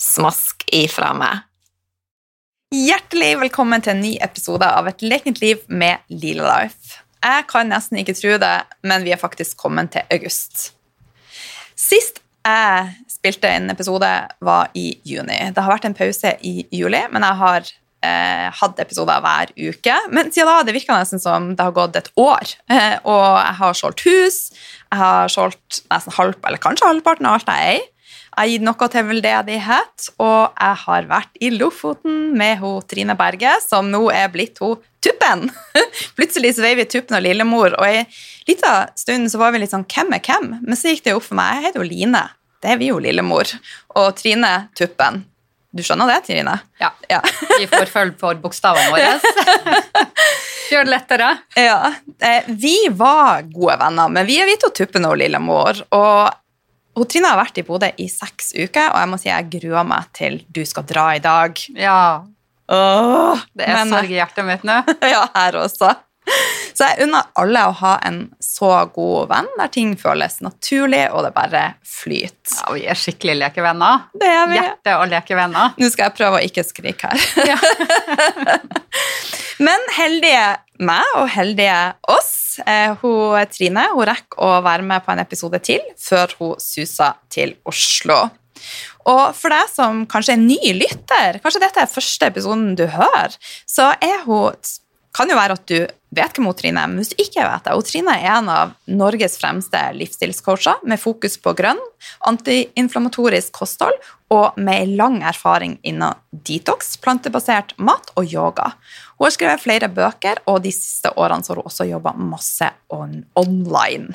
smask ifra meg. Hjertelig velkommen til en ny episode av Et lekent liv med Lila Life. Jeg kan nesten ikke tro det, men vi er faktisk kommet til august. Sist jeg spilte en episode, var i juni. Det har vært en pause i juli, men jeg har eh, hatt episoder hver uke. Men siden da det virka nesten som det har gått et år. Eh, og jeg har solgt hus, jeg har solgt nesten halv, eller kanskje halvparten av alt jeg eier. Jeg har gitt noe til veldedighet, og jeg har vært i Lofoten med ho Trine Berge, som nå er blitt ho Tuppen. Plutselig så veier vi Tuppen og Lillemor, og i en liten stund så var vi litt sånn hvem er hvem? Men så gikk det opp for meg. Jeg heter jo Line. Det er vi jo Lillemor. Og Trine Tuppen. Du skjønner det, Trine? Ja. ja. vi får følge for bokstavene våre. Gjør det lettere. Ja. Eh, vi var gode venner, men vi er vi to Tuppen og Lillemor. Og og Trine har vært i Bodø i seks uker, og jeg må si jeg gruer meg til du skal dra i dag. Ja. Åh, det er men, sorg i hjertet mitt nå. ja, her også. Så jeg unner alle å ha en så god venn der ting føles naturlig, og det bare flyter. Ja, Vi er skikkelig lekevenner. Det er vi. Hjerte- og lekevenner. Nå skal jeg prøve å ikke skrike her. Ja. Men heldige meg og heldige oss. Eh, hun, Trine hun rekker å være med på en episode til før hun suser til Oslo. Og for deg som kanskje er ny lytter, kanskje dette er første episoden du hører, så hun kan jo være at du vet hvem Trine er, men hvis du ikke vet det, og Trine er en av Norges fremste livsstilscoacher med fokus på grønn, antiinflamatorisk kosthold og med lang erfaring innen detox, plantebasert mat og yoga. Hun har skrevet flere bøker, og de siste årene har hun også jobba masse on online.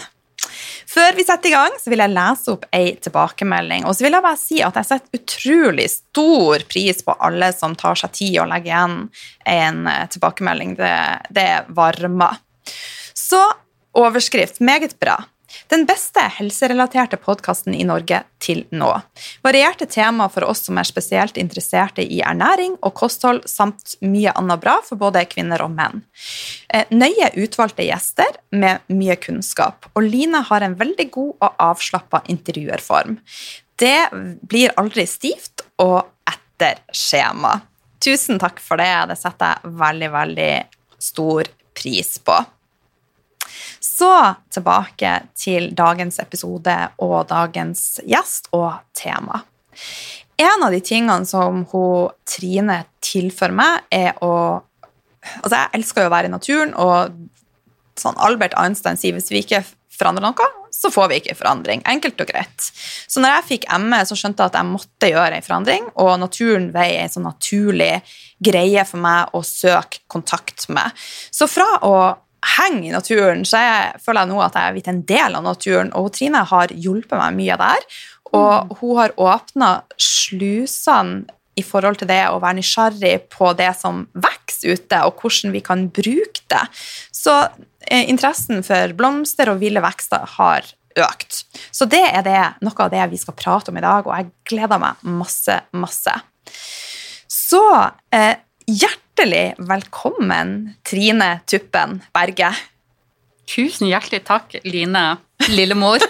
Før vi setter i gang, så vil jeg lese opp ei tilbakemelding. Og så vil jeg bare si at jeg setter utrolig stor pris på alle som tar seg tid og legger igjen en eh, tilbakemelding. Det, det varmer. Så overskrift meget bra. Den beste helserelaterte podkasten i Norge til nå. Varierte tema for oss som er spesielt interesserte i ernæring og kosthold, samt mye annet bra for både kvinner og menn. Eh, nøye utvalgte gjester med mye kunnskap, og Line har en veldig god og avslappa intervjuerform. Det blir aldri stivt og etter skjema. Tusen takk for det. Det setter jeg veldig, veldig stor pris på. Så tilbake til dagens episode og dagens gjest og tema. En av de tingene som hun, Trine tilfører meg, er å Altså, jeg elsker jo å være i naturen, og sånn Albert Einstein sier hvis vi ikke forandrer noe, så får vi ikke forandring. Enkelt og greit. Så når jeg fikk ME, så skjønte jeg at jeg måtte gjøre en forandring, og naturen veier en sånn naturlig greie for meg å søke kontakt med. Så fra å henger i naturen, så jeg føler jeg nå at jeg er blitt en del av naturen. Og Trine har hjulpet meg mye der. Og mm. hun har åpna slusene i forhold til det å være nysgjerrig på det som vokser ute, og hvordan vi kan bruke det. Så eh, interessen for blomster og ville vekster har økt. Så det er det, noe av det vi skal prate om i dag, og jeg gleder meg masse, masse. Så eh, hjertelig velkommen, Trine Tuppen Berge. Tusen hjertelig takk, Line lillemor.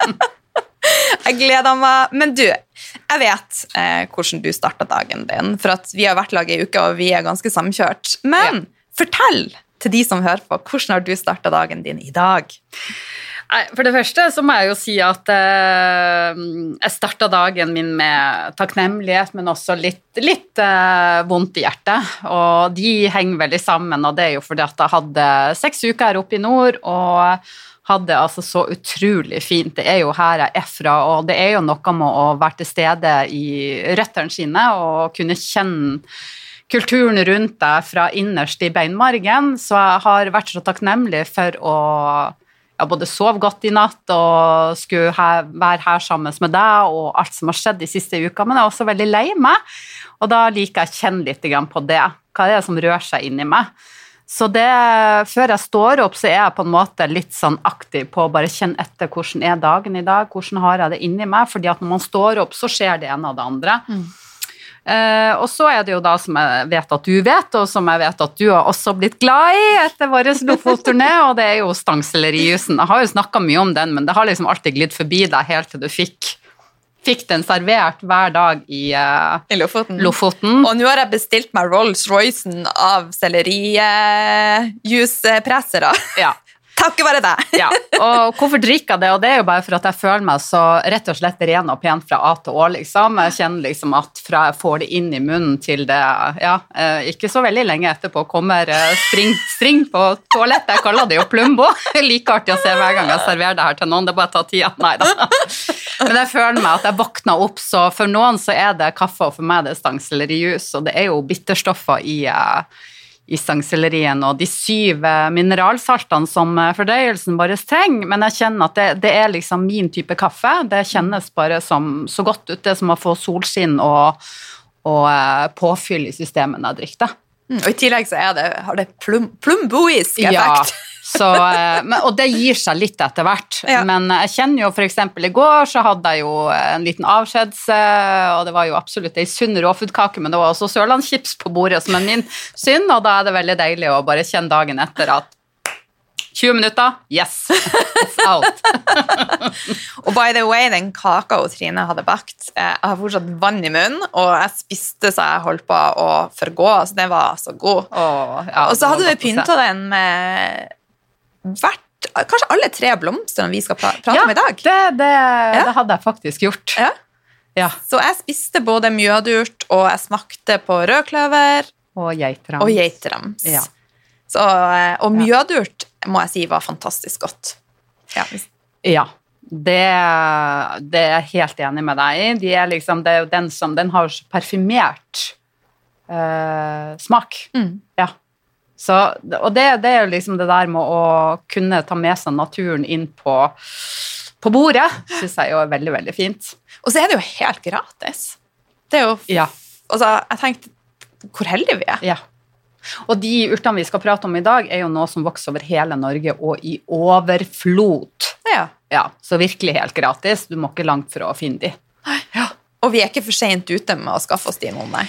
jeg gleder meg. Men du, jeg vet eh, hvordan du starta dagen din, for at vi har vært lag i uke, og vi er ganske samkjørt. Men ja. fortell til de som hører på, hvordan har du starta dagen din i dag? For det første så må jeg jo si at eh, jeg starta dagen min med takknemlighet, men også litt, litt eh, vondt i hjertet. Og de henger veldig sammen, og det er jo fordi at jeg hadde seks uker her oppe i nord. og hadde altså så utrolig fint. Det er jo her jeg er fra, og det er jo noe med å være til stede i røttene sine og kunne kjenne kulturen rundt deg fra innerst i beinmargen. Så jeg har vært så takknemlig for å ja, både sov godt i natt og skulle her, være her sammen med deg og alt som har skjedd de siste uka, men jeg er også veldig lei meg, og da liker jeg å kjenne litt på det. Hva er det som rører seg inni meg? Så det, før jeg står opp, så er jeg på en måte litt sånn aktiv på å bare kjenne etter hvordan er dagen i dag, hvordan har jeg det inni meg, fordi at når man står opp, så skjer det ene og det andre. Mm. Uh, og så er det jo da som jeg vet at du vet, og som jeg vet at du har også blitt glad i etter vår Lofotturné, og det er jo stangsellerijusen. Jeg har jo snakka mye om den, men det har liksom alltid glidd forbi deg helt til du fikk fikk den servert hver dag i, uh, I Lofoten. Lofoten. Og nå har jeg bestilt meg Rolls-Roycen av sellerijuicepressere. ja. Takket være deg. ja, og hvorfor drikker jeg det? Og det er jo bare for at jeg føler meg så rett og slett ren og pen fra A til Å, liksom. Jeg kjenner liksom at fra jeg får det inn i munnen til det Ja, eh, ikke så veldig lenge etterpå kommer eh, string, string på toalettet. Jeg kaller det jo plumbo. Like artig å se hver gang jeg serverer det her til noen. Det bare å ta tida. Nei da. Men jeg føler meg at jeg våkner opp, så for noen så er det kaffe, og for meg det er stangsellerijus, og det er jo bitterstoffer i uh, i og de syv eh, mineralsaltene som eh, fordøyelsen vår trenger, men jeg kjenner at det, det, er liksom min type kaffe. Det kjennes bare som, så godt ut. Det er som å få solskinn og, og uh, påfyll i systemet når jeg drikker. Mm, og I tillegg så det, har det plum, plumboisk effekt. Ja. Så, eh, men, og det gir seg litt etter hvert. Ja. Men jeg kjenner jo f.eks. i går så hadde jeg jo en liten avskjeds... Og det var jo absolutt ei sunn råfuddkake, men det var også sørlandschips på bordet, som er min synd. Og da er det veldig deilig å bare kjenne dagen etter at 20 minutter, yes! It's out. og by the way, den kaka Trine hadde bakt eh, Jeg har fortsatt vann i munnen, og jeg spiste så jeg holdt på å forgå. Altså, den var så god. Oh, ja, og så hadde vi pynta den med hvert Kanskje alle tre blomstene vi skal prate ja, om i dag. Det, det, ja. det hadde jeg faktisk gjort. Ja. ja. Så jeg spiste både mjødurt, og jeg smakte på rødkløver og geitrams. Og, geitrams. Ja. Så, eh, og mjødurt må jeg si var fantastisk godt. Ja. ja. Det, det, er jeg helt enig med deg i. De liksom, det er jo den som Den har parfymert uh, smak. Mm. Ja. Så, og det, det, er jo liksom det der med å kunne ta med seg naturen inn på, på bordet, syns jeg jo er veldig, veldig fint. Og så er det jo helt gratis. Det er jo ja. Altså, jeg tenkte hvor heldige vi er. Ja. Og de urtene vi skal prate om i dag, er jo noe som vokser over hele Norge og i overflot. Ja. ja så virkelig helt gratis. Du må ikke langt for å finne de. Ja. Og vi er ikke for seint ute med å skaffe oss de noen, nei.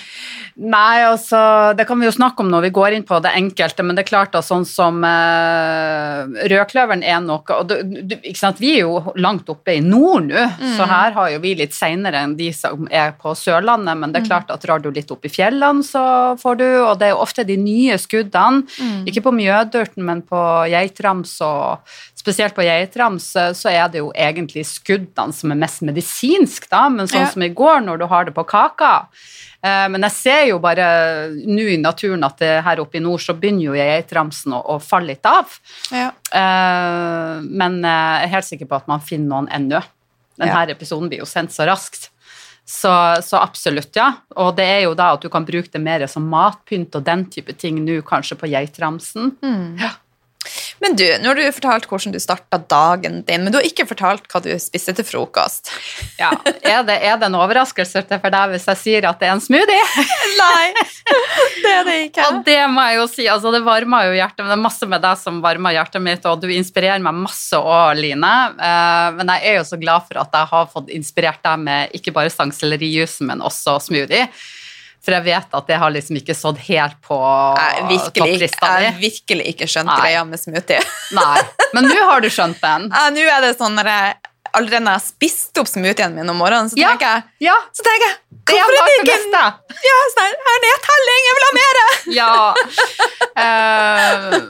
Nei, altså, det kan vi jo snakke om når vi går inn på det enkelte, men det er klart at sånn som eh, rødkløveren er noe og du, du, ikke sant, Vi er jo langt oppe i nord nå, mm. så her har jo vi litt seinere enn de som er på Sørlandet, men det er mm. klart at drar du litt opp i fjellene, så får du Og det er jo ofte de nye skuddene, mm. ikke på mjødurten, men på geitrams og Spesielt på geitrams så er det jo egentlig skuddene som er mest medisinsk, da, men sånn ja. som i går, når du har det på kaka Eh, men jeg ser jo bare nå i naturen at her oppe i nord så begynner jo geitramsen å, å falle litt av. Ja. Uh, men jeg er helt sikker på at man finner noen ennå. Denne ja. episoden blir jo sendt så raskt. Så, så, absolutt, ja. Og det er jo da at du kan bruke det mer som matpynt og den type ting nå, kanskje på geitramsen. Mm. Ja. Men du, nå har du fortalt hvordan du starta dagen din, men du har ikke fortalt hva du spiste til frokost. Ja, Er det, er det en overraskelse for deg hvis jeg sier at det er en smoothie? Nei, det er det ikke. Og det må jeg jo si, altså det varmer jo hjertet, men det er masse med deg som varmer hjertet mitt, og du inspirerer meg masse òg, Line. Eh, men jeg er jo så glad for at jeg har fått inspirert deg med ikke bare stangsellerijus, men også smoothie. For jeg vet at det har liksom ikke sådd helt på topplista di. Jeg har virkelig ikke skjønt Nei. greia med smoothie. Nei, Men nå har du skjønt den. Ja, nå er det sånn når jeg allerede når jeg har spist opp smoothien min om morgenen, så Ja. tenker jeg, Ja, så tenker jeg Hvorfor er det ikke beste. ja, sånn her, er nedtelling, jeg vil ha mer! Ja. Uh,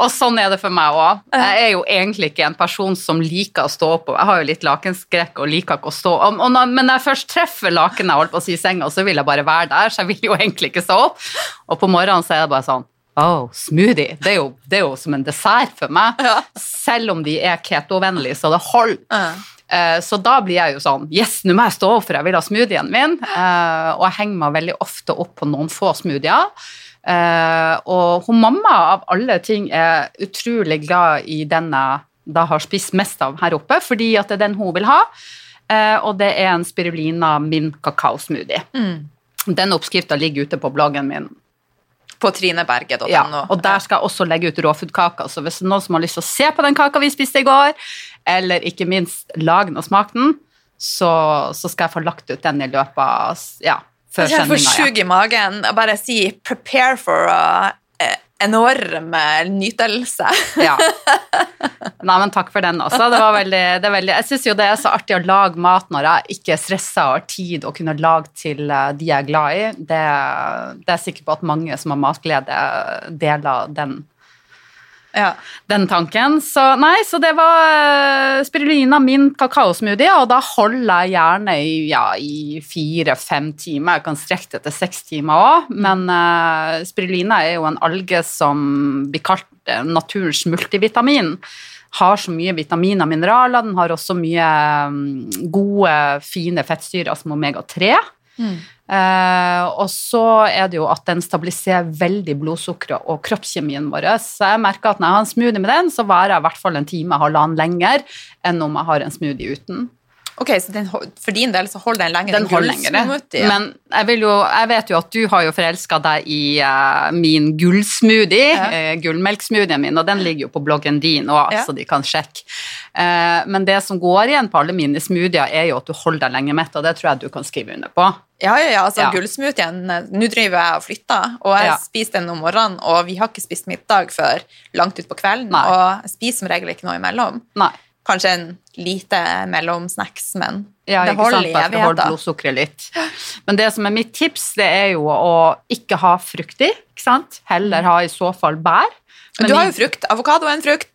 og sånn er det for meg òg. Jeg er jo egentlig ikke en person som liker å stå opp. Jeg har jo litt lakenskrekk og liker ikke å stå og, og når, Men når jeg først treffer lakenet holdt på å si senga, så vil jeg bare være der, så jeg vil jo egentlig ikke stå opp. Og på morgenen så er det bare sånn Oh, smoothie. Det er, jo, det er jo som en dessert for meg. Ja. Selv om de er ketovennlige, så det holder. Ja. Eh, Så da blir jeg jo sånn Yes, nå må jeg stå opp, for jeg vil ha smoothien min. Eh, Og jeg henger meg veldig ofte opp på noen få smoothier. Eh, Og hun mamma av alle ting er utrolig glad i den jeg da har spist mest av her oppe, fordi at det er den hun vil ha. Og det er en spirulina min kakaosmoothie. Mm. Den oppskrifta ligger ute på bloggen min. På trineberget.no. Ja, og der skal jeg også legge ut råfoodkaka, så hvis det er noen som har lyst til å se på den kaka vi spiste i går, eller ikke minst lage den og smake den, så, så skal jeg få lagt ut den i løpet av ja, før Jeg får sendinga. Sjuk i magen og bare si 'prepare for a eh, enorm nytelse'. Ja. Nei, men takk for den også. Det var veldig, det veldig, jeg syns jo det er så artig å lage mat når jeg ikke er stressa og har tid å kunne lage til eh, de jeg er glad i. Det, det er jeg sikker på at mange som har matglede, deler den Ja. den tanken. Så nei, så det var eh, spirulina min kakaosmoothie, og da holder jeg gjerne i, ja, i fire-fem timer. Jeg kan strekke det til seks timer òg, men uh, spirulina er jo en alge som blir kalt eh, naturens multivitamin. Har så mye vitaminer og mineraler. Den har også mye um, gode, fine fettsyrer som omega-3. Mm. Eh, og så er det jo at den stabiliserer veldig blodsukkeret og kroppskjemien vår. Så jeg merker at når jeg har en smoothie med den, så varer jeg i hvert fall en time, halvannen lenger enn om jeg har en smoothie uten. Ok, så den, For din del så holder den lenger Den enn gullsmoothie? Men jeg, vil jo, jeg vet jo at du har jo forelska deg i uh, min gullsmoothie, Ja. uh, gullmelksmoothien min, og den ligger jo på bloggen din òg, Ja. så de kan sjekke. Uh, men det som går igjen på alle mine smoothier, er jo at du holder deg lenge mett, og det tror jeg du kan skrive under på. Ja, ja, ja, altså Ja. gullsmoothien eh, Nå driver jeg og flytter, og jeg Ja. spiser den om morgenen, og vi har ikke spist middag før langt utpå kvelden, Nei. og jeg spiser som regel ikke noe imellom. Nei. Kanskje en lite mellomsnacks, men Ja, det holder i det holder blodsukkeret litt. Men det som er mitt tips, det er jo å ikke ha frukt i, ikke sant? Heller ha i så fall bær. Men Du har jo frukt. Avokado er en frukt.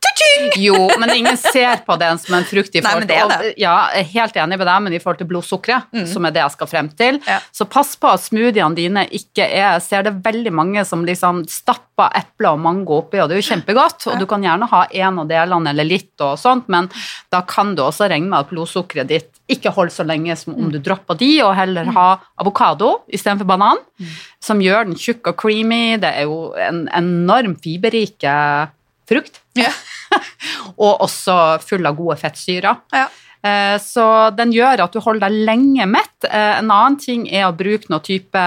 Jo, men ingen ser på den som en frukt i Nei, men det er til Ja, jeg er helt enig med deg, men i forhold til blodsukkeret, som er det jeg skal frem til, Ja. så pass på at smoothiene dine ikke er Jeg ser det veldig mange som liksom stapper eple og mango oppi, og det er jo kjempegodt, og du kan gjerne ha en av delene eller litt og sånt, men da kan du også regne med at blodsukkeret ditt ikke hold så lenge som om du dropper de, og heller ha avokado istedenfor banan, som gjør den tjukk og creamy. Det er jo en enorm fiberrike frukt Ja. og også full av gode fettsyrer. Ja. Eh, Så den gjør at du holder deg lenge mett. Eh, En annen ting er å bruke noe type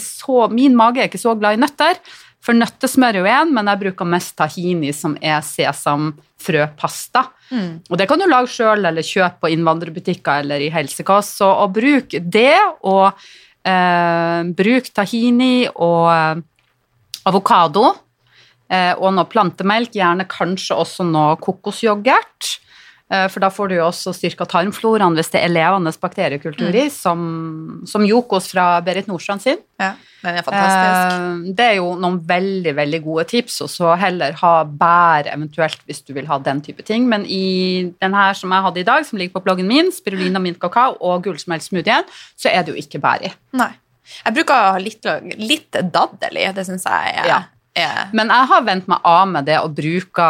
så, Min mage er ikke så glad i nøtter, for nøttesmør er jo en, men jeg bruker mest tahini, som er sesamfrøpasta. Mm. Og det kan du lage sjøl eller kjøpe på innvandrerbutikker eller i helsekost. Så å bruke det, og eh, bruk tahini og eh, avokado eh, og noe plantemelk, gjerne kanskje også noe kokosyoghurt. Eh, For da får du jo også styrka tarmfloraen hvis det er levende bakteriekultur i, som, som Jokos fra Berit Nordstrand sin. Ja, den er fantastisk. Eh, Det er jo noen veldig veldig gode tips, og så heller ha bær eventuelt hvis du vil ha den type ting. Men i den her som jeg hadde i dag, som ligger på bloggen min, spirulina mint kakao og gullsmeltsmoothien, så er det jo ikke bær i. Nei. Jeg bruker å ha litt, litt daddel i. Det syns jeg er, Ja. Er Men jeg har vent meg av med det å bruke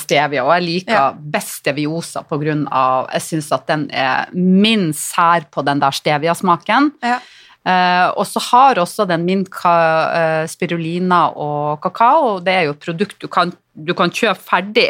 stevia, og jeg liker yeah. best steviosa av Jeg syns at den er min sær på den der stevia-smaken. ja. Eh, og så har også den min ka, uh, spirulina og kakao, det er jo et produkt du kan, du kan kjøpe ferdig.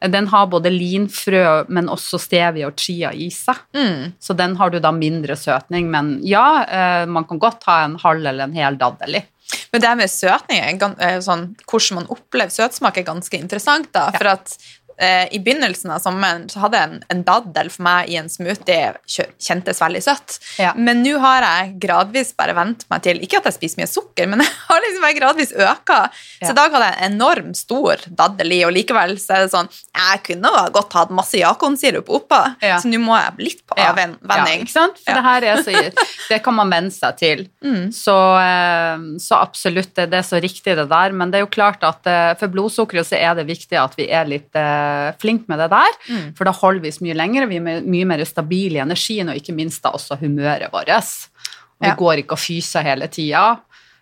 Den har både linfrø, men også stevia og chia i seg. Mm. Så den har du da mindre søtning, men ja, uh, man kan godt ha en halv eller en hel daddel i. Men det med søtning, sånn, hvordan man opplever søtsmak, er ganske interessant. da, For at eh, I begynnelsen av sommeren så hadde en, en daddel for meg i en smoothie kjentes veldig søtt. Ja. Men nå har jeg gradvis bare vent meg til Ikke at jeg spiser mye sukker, men jeg har liksom bare gradvis øka. Så Ja. i dag hadde jeg en enorm stor daddel i, og likevel så er det sånn Jeg kunne godt hatt masse jakonsirup oppå, Ja. så nå må jeg litt på avvenning. Ikke sant? For det her er så, det kan man venne seg til. Mm. Så, eh, så absolutt, det er så riktig det der. Men det er jo klart at eh, for blodsukkeret så er det viktig at vi er litt eh, flinke med det der. Mm. For da holder vi oss mye lenger, vi er mye mer stabile i energien, og ikke minst da også humøret vårt. Og vi Ja. går ikke og fyser hele tida.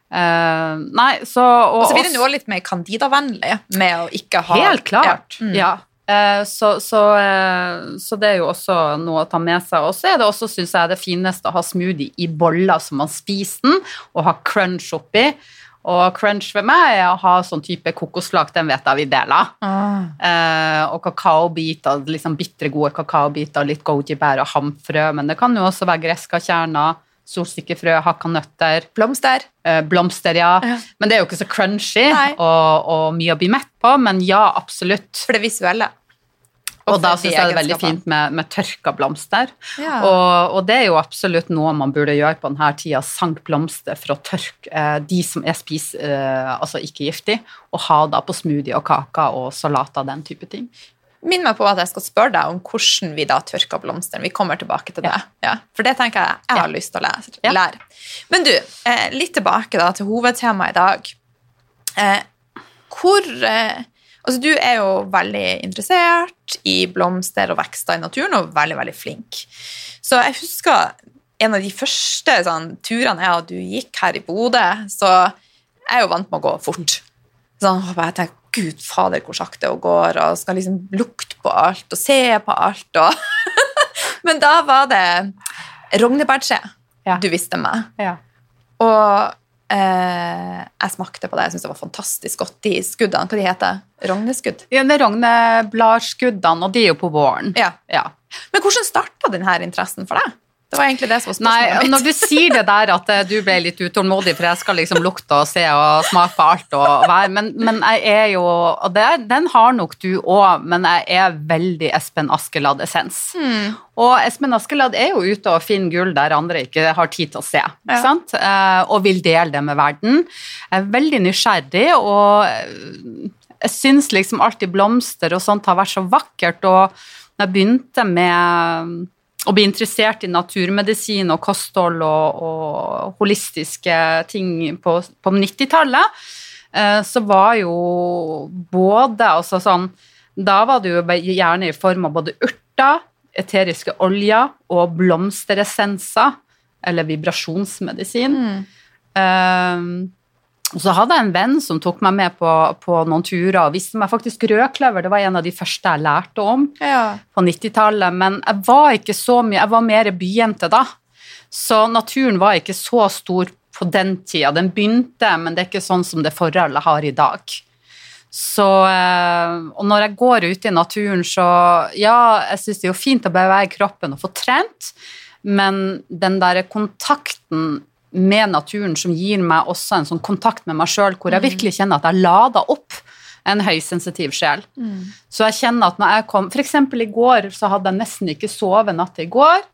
Uh, nei, så Og så blir det noe litt mer candidavennlig med å ikke ha Helt klart. Ja. Mm. Ja. Uh, Så, så, uh, så det er jo også noe å ta med seg. Og så er det også, syns jeg, det fineste å ha smoothie i boller som man spiser den, og ha crunch oppi. Og crunch for meg er å ha sånn type kokosflak, den vet jeg vi deler. Ah. Eh, og kakaobiter, liksom bitre gode kakaobiter, litt goji-bær og hamfrø. Men det kan jo også være greska kjerner, solsikkefrø, hakka nøtter. Blomster. Eh, blomster, ja. Ja. Men det er jo ikke så crunchy og, og mye å bli mett på, men ja, absolutt. For det visuelle. Og da syns jeg det er veldig fint med, med tørka blomster. Ja. Og, og det er jo absolutt noe man burde gjøre på denne tida, sank blomster for å tørke eh, de som er spis, eh, altså ikke giftig, og ha da på smoothie og kaker og salater, den type ting. Minn meg på at jeg skal spørre deg om hvordan vi da tørker blomstene. Vi kommer tilbake til det. Ja. For det tenker jeg jeg har lyst til å lære. Ja. lære. Men du, eh, litt tilbake da til hovedtemaet i dag. Eh, hvor eh, Altså, du er jo veldig interessert i blomster og vekster i naturen, og veldig, veldig flink. Så jeg husker en av de første sånn, turene jeg og du gikk her i Bodø, så jeg er jo vant med å gå fort. Sånn, jeg tenker, Gud fader, hvor sakte hun går, og skal liksom lukte på alt og se på alt. Og Men da var det rognebærtre Ja. du visste meg. Ja. Og eh, jeg smakte på det. Jeg syntes det var fantastisk godt. De skuddene, hva de heter Rogneskudd? Ja, det er rognebladskuddene, og de er jo på våren. Ja. Ja. Men hvordan starta denne interessen for deg? Det var egentlig det som var Nei, mitt. når du sier det der at eh, du ble litt utålmodig, for jeg skal liksom lukte og se og smake på alt og være, men, men jeg er jo Og det, den har nok du òg, men jeg er veldig Espen Askeladd-essens. Mm. Og Espen Askeladd er jo ute og finner gull der andre ikke har tid til å se, ikke Ja. sant? Eh, og vil dele det med verden. Jeg er veldig nysgjerrig, og jeg syns liksom alltid blomster og sånt har vært så vakkert, og når jeg begynte med å bli interessert i naturmedisin og kosthold og, og holistiske ting på, på 90-tallet, eh, så var jo både altså sånn Da var det jo gjerne i form av både urter, eteriske oljer og blomsteressenser, eller vibrasjonsmedisin. Mm. Um, så hadde jeg en venn som tok meg med på, på noen turer og viste meg faktisk rødkløver. Det var en av de første jeg lærte om Ja. på 90-tallet, men jeg var ikke så mye, jeg var mer byjente da. Så naturen var ikke så stor på den tida. Den begynte, men det er ikke sånn som det forholdet har i dag. Så, eh, og når jeg går ute i naturen, så ja, jeg syns det er jo fint å bevege kroppen og få trent, men den der kontakten med naturen som gir meg også en sånn kontakt med meg sjøl, hvor jeg virkelig kjenner at jeg lader opp en høysensitiv sjel. Så jeg kjenner at når jeg kom eksempel i går så hadde jeg nesten ikke sovet natt til i går.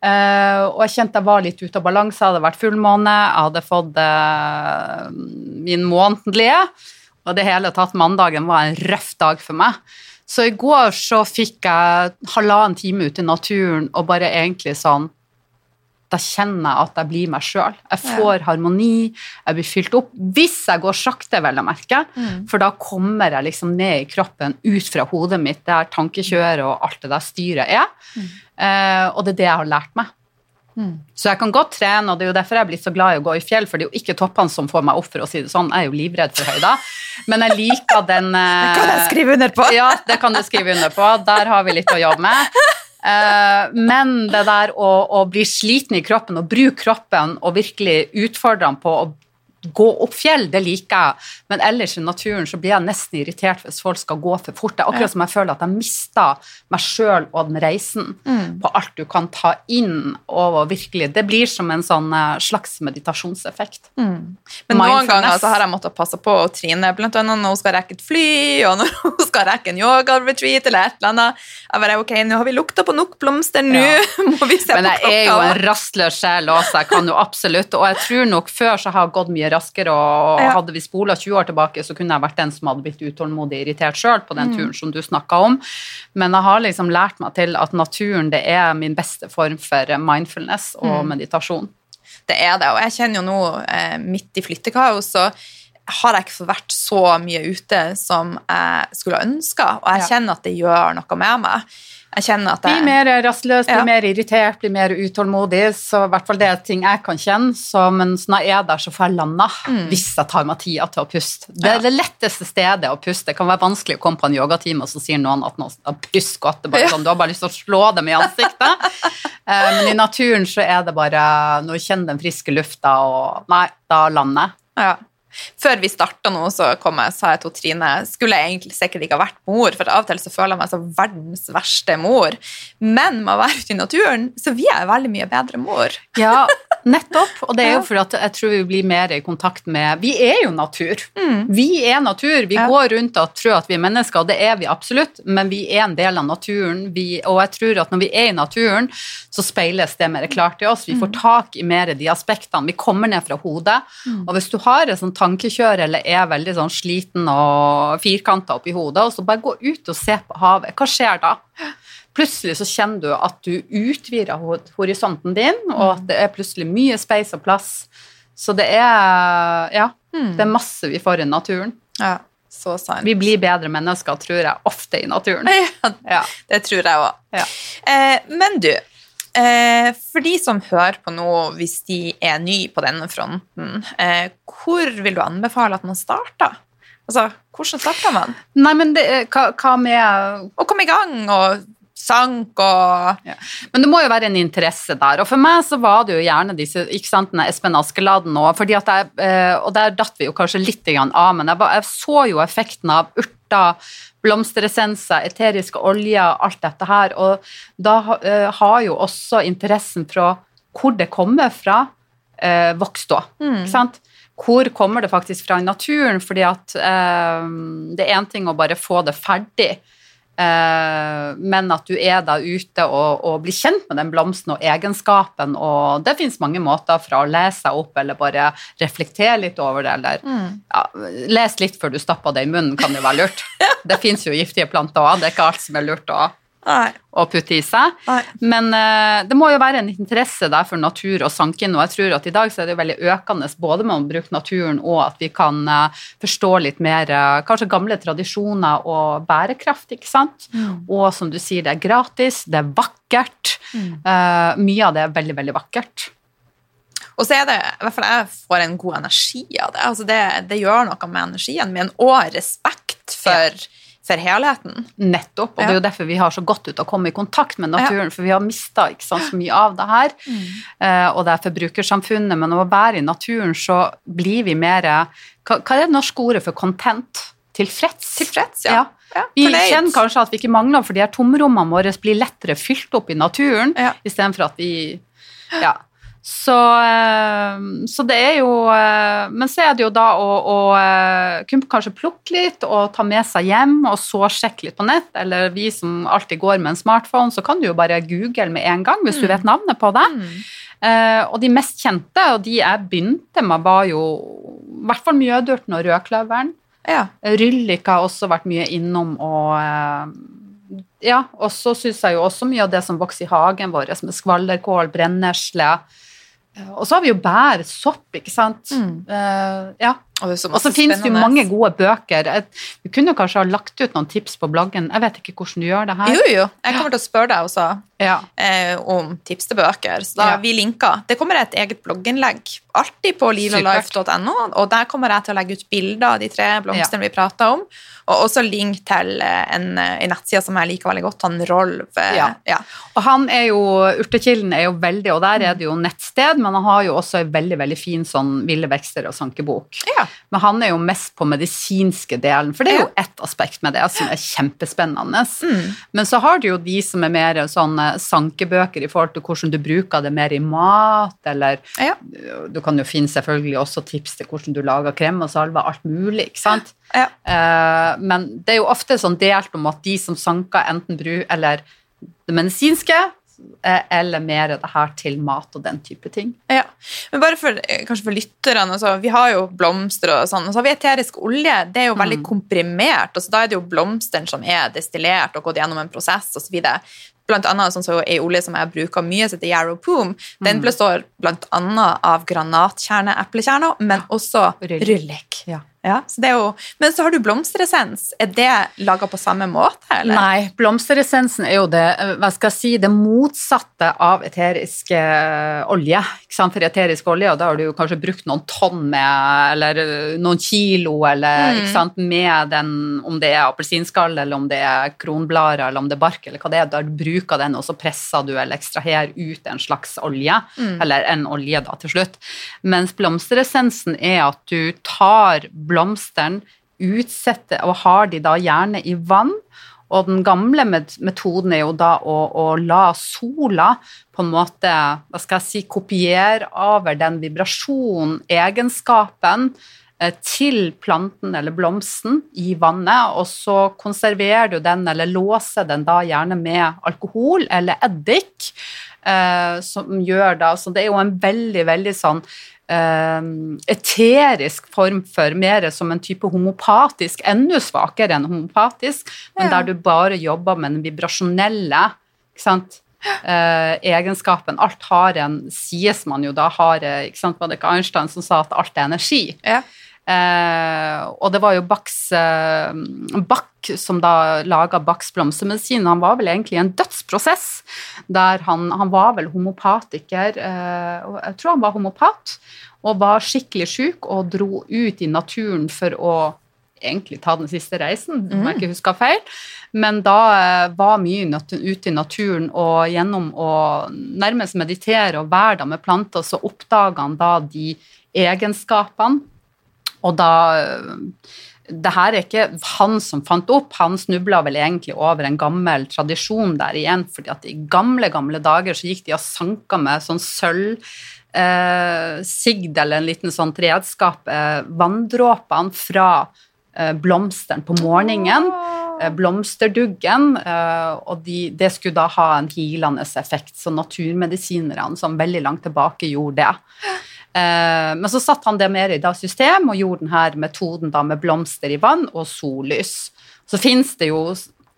Uh, og jeg kjente jeg var litt ute av balanse, jeg hadde vært fullmåne, jeg hadde fått uh, min månedlige. Og det hele tatt, mandagen var en røff dag for meg. Så i går så fikk jeg halvannen time ute i naturen og bare egentlig sånn da kjenner jeg at jeg blir meg sjøl. Jeg får harmoni, jeg blir fylt opp. Hvis jeg går sakte, vel å merke, Mm. for da kommer jeg liksom ned i kroppen, ut fra hodet mitt, der tankekjøret og alt det der styret er. Eh, og det er det jeg har lært meg. Mm. Så jeg kan godt trene, og det er jo derfor jeg er blitt så glad i å gå i fjell, for det er jo ikke toppene som får meg opp, for å si det sånn. Jeg er jo livredd for høyder. Men jeg liker den Det kan jeg eh, skrive under på. ja, det kan du skrive under på. Der har vi litt å jobbe med. Eh, men det der å, å bli sliten i kroppen og bruke kroppen og virkelig utfordre den på å gå opp fjell, det liker jeg, men ellers i naturen så blir jeg nesten irritert hvis folk skal gå for fort. Det er akkurat som jeg føler at jeg mister meg sjøl og den reisen Mm. på alt du kan ta inn og virkelig Det blir som en sånn eh, slags meditasjonseffekt. Men noen ganger så har jeg måttet passe på å Trine, annet når hun skal rekke et fly, og når hun skal rekke en yoga-retreat eller et eller annet. Jeg bare, ok, nå har vi lukta på nok blomster, nå Ja. må vi se Men på jeg er jo en rastløs sjel også, jeg kan jo absolutt Og jeg tror nok før så har jeg gått mye raskere, og Ja. hadde vi spola 20 år tilbake, så kunne jeg vært den som hadde blitt utålmodig irritert sjøl på Mm. den turen som du snakka om. Men jeg har liksom lært meg til at naturen det er min beste form for mindfulness og Mm. meditasjon. Det er det, og jeg kjenner jo nå, eh, midt i flyttekaos, så har jeg ikke vært så mye ute som jeg skulle ønska, og jeg kjenner at det gjør noe med meg. Jeg kjenner at jeg... Blir mer rastløs, blir Ja. mer irritert, blir mer utålmodig. Så i hvert fall det er ting jeg kan kjenne. Så, men når jeg er der, så får jeg landa hvis jeg tar meg tida til å puste. Det er Ja. det letteste stedet å puste. Det kan være vanskelig å komme på en yogatime, og så sier noen at nå pust godt. Det er bare sånn, du har bare lyst til å slå dem i ansiktet. Eh, men i naturen så er det bare når du kjenner den friske lufta, og nei, da lander jeg. ja. Før vi starta nå, så kom jeg, sa jeg til Trine skulle jeg egentlig sikkert ikke ha vært mor, for av og til så føler jeg meg som verdens verste mor. Men med å være ute i naturen, så blir jeg veldig mye bedre mor. Ja, nettopp. Og det er jo fordi at jeg tror vi blir mer i kontakt med Vi er jo natur. Vi er natur. Vi Ja. går rundt og tror at vi er mennesker, og det er vi absolutt, men vi er en del av naturen. Vi, og jeg tror at når vi er i naturen, så speiles det mer klart i oss. Vi får tak i mer de aspektene. Vi kommer ned fra hodet. Og hvis du har et sånn tankekjør eller er veldig sånn sliten og firkanta oppi hodet, og så bare gå ut og se på havet, hva skjer da? Plutselig så kjenner du at du utvider horisonten din, og at det er plutselig mye space og plass. Så det er Ja, det er masse vi får i naturen. Ja, så sant. Vi blir bedre mennesker, tror jeg, ofte i naturen. Ja, Ja. det tror jeg òg. Ja. Eh, men du, eh, for de som hører på nå, hvis de er ny på denne fronten, eh, hvor vil du anbefale at man starter? Altså, hvordan starter man? Nei, men det, er- hva, hva med Å komme i gang og sank og Men det må jo være en interesse der. Og for meg så var det jo gjerne disse ikke sant, Espen Askeladden og, fordi at jeg, eh, og der datt vi jo kanskje litt av, men jeg, var- jeg så jo effekten av urter, blomsteressenser, eteriske oljer, alt dette her, og da eh, har jo også interessen fra hvor det kommer fra, eh, vokst òg. Ikke sant? Hvor kommer det faktisk fra i naturen? Fordi at eh, det er én ting å bare få det ferdig, men at du er da ute og, og blir kjent med den blomsten og egenskapen, og det finnes mange måter fra å lese seg opp eller bare reflektere litt over det, eller ja, les litt før du stapper det i munnen, kan jo være lurt. Det finnes jo giftige planter òg, det er ikke alt som er lurt å Nei. å putte i seg. Nei. Men uh, det må jo være en interesse der for natur og sanke inn, og jeg tror at i dag så er det veldig økende både med å bruke naturen og at vi kan uh, forstå litt mer uh, kanskje gamle tradisjoner og bærekraft, ikke sant? Og som du sier, det er gratis, det er vakkert. Eh, mye av det er veldig, veldig vakkert. Og så er det, i hvert fall jeg får en god energi av det. Altså det, det gjør noe med energien min, og respekt for, for helheten. Nettopp, og det er jo derfor vi har så godt ut å komme i kontakt med naturen, for vi har mista så mye av det her. Eh, og det er forbrukersamfunnet, men å være i naturen, så blir vi mer Hva, hva er det norske ordet for content? Tilfreds? Tilfreds, ja. Ja, Vi kjenner kanskje at vi ikke mangler, for de her tomrommene våre blir lettere fylt opp i naturen, Ja. istedenfor at vi Ja. Så, eh, så det er jo eh, Men så er det jo da å, å eh, kunne kanskje plukke litt og ta med seg hjem, og så sjekke litt på nett. Eller vi som alltid går med en smartphone, så kan du jo bare google med en gang hvis du vet navnet på det. Eh, og de mest kjente, og de jeg begynte med, var jo i hvert fall mjødurten og rødkløveren. Ja. Ryllik har også vært mye innom, og eh, ja, og så syns jeg jo også mye av det som vokser i hagen vår, med skvallerkål, brennesle. Eh, Og så har vi jo bær, sopp, ikke sant. Mm. Uh, ja. Og så finnes det jo mange gode bøker. Du kunne kanskje ha lagt ut noen tips på bloggen. Jeg vet ikke hvordan du gjør det her. Jo, jo. Jeg kommer til å spørre deg også ja. eh, om tips til bøker. Så da ja. vi linker. Det kommer et eget blogginnlegg alltid på livalife.no, og der kommer jeg til å legge ut bilder av de tre blomstene ja. vi prata om. Og også link til eh, en, eh, en nettside som jeg liker veldig godt, han Rolv. Eh, ja. ja. Og han er jo, Urtekilden er jo veldig, og der er det jo nettsted, men han har jo også en veldig veldig fin sånn Ville vekster og sankebok. Ja. Men han er jo mest på medisinske delen, for det er jo ett aspekt med det som er kjempespennende. Mm. Men så har du jo de som er mer sånne sankebøker i forhold til hvordan du bruker det mer i mat, eller ja. du kan jo finne selvfølgelig også tips til hvordan du lager krem og salve, alt mulig, ikke sant. Ja. Uh, men det er jo ofte sånn delt om at de som sanker enten bru eller det medisinske, eh, eller mer det her til mat og den type ting. Ja, men bare for, eh, kanskje for lytterne, altså, Vi har jo blomster og sånn, og så har vi eterisk olje. Det er jo veldig mm. komprimert. altså Da er det jo blomsteren som er destillert og gått gjennom en prosess osv. Blant annet sånn så ei olje som jeg bruker mye, som heter Yarrow Poom. Den mm. består annet av granatkjerneeplekjerner, men også rullik. Ja. Ja, så jo, men så har du blomsteressens. Er det laga på samme måte? Eller? Nei, blomsteressensen er jo det, hva skal jeg si, det motsatte av eterisk uh, olje. For eterisk olje, og da har du kanskje brukt noen tonn med, eller uh, noen kilo, eller mm. sant, med den, om det er appelsinskall, eller om det er kronblader, eller om det er bark, eller hva det er. Da du bruker den, og så presser du eller ekstraherer ut en slags olje, mm. eller en olje da til slutt. Mens blomsteressensen er at du tar blomstene, utsetter og har de da gjerne i vann. Og den gamle metoden er jo da å, å, la sola på en måte hva skal jeg si, kopiere over den vibrasjonen, egenskapen, eh, til planten eller blomsten i vannet, og så konserverer du den eller låser den da gjerne med alkohol eller eddik. Eh, som gjør da, så Det er jo en veldig veldig sånn eterisk form for mer som en type homopatisk, enda svakere enn homopatisk, men ja. der du bare jobber med den vibrasjonelle eh, egenskapen. Alt har en, sies man jo da har eh, ikke sant, Var det ikke Einstein som sa at alt er energi? Ja. Eh, og det var jo Bachs eh, Bach som da laga Bachs blomstermedisin. Han var vel egentlig i en dødsprosess der han, han var vel homopatiker, eh, jeg tror han var homopat, og var skikkelig sjuk og dro ut i naturen for å egentlig ta den siste reisen, om jeg ikke husker feil. Men da eh, var mye ute i naturen, og gjennom å nærmest meditere og være da med planter, så oppdaga han da de egenskapene og da det her er ikke han som fant opp, han snubla vel egentlig over en gammel tradisjon der igjen, fordi at i gamle, gamle dager så gikk de og sanka med sånn sølv eh, sigd eller en liten sånn redskap, eh, vanndråpene fra eh, blomsteren på morgenen, eh, blomsterduggen, eh, og de, det skulle da ha en healende effekt, så naturmedisinerne som veldig langt tilbake gjorde det. Eh, men så satte han det mer i system og gjorde denne metoden da med blomster i vann og sollys. Så fins det jo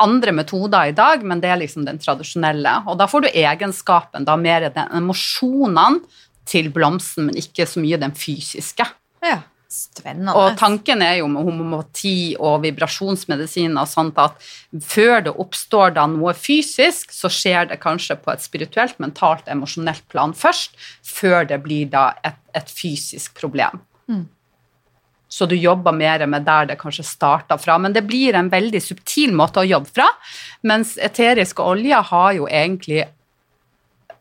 andre metoder i dag, men det er liksom den tradisjonelle. Og da får du egenskapen, da mer den emosjonene til blomsten, men ikke så mye den fysiske. Ja. Spennende. Og tanken er jo med homomati og vibrasjonsmedisin og sånt at før det oppstår da noe fysisk, så skjer det kanskje på et spirituelt, mentalt, emosjonelt plan først, før det blir da et, et fysisk problem. Mm. Så du jobber mer med der det kanskje starta fra. Men det blir en veldig subtil måte å jobbe fra. Mens eteriske oljer har jo egentlig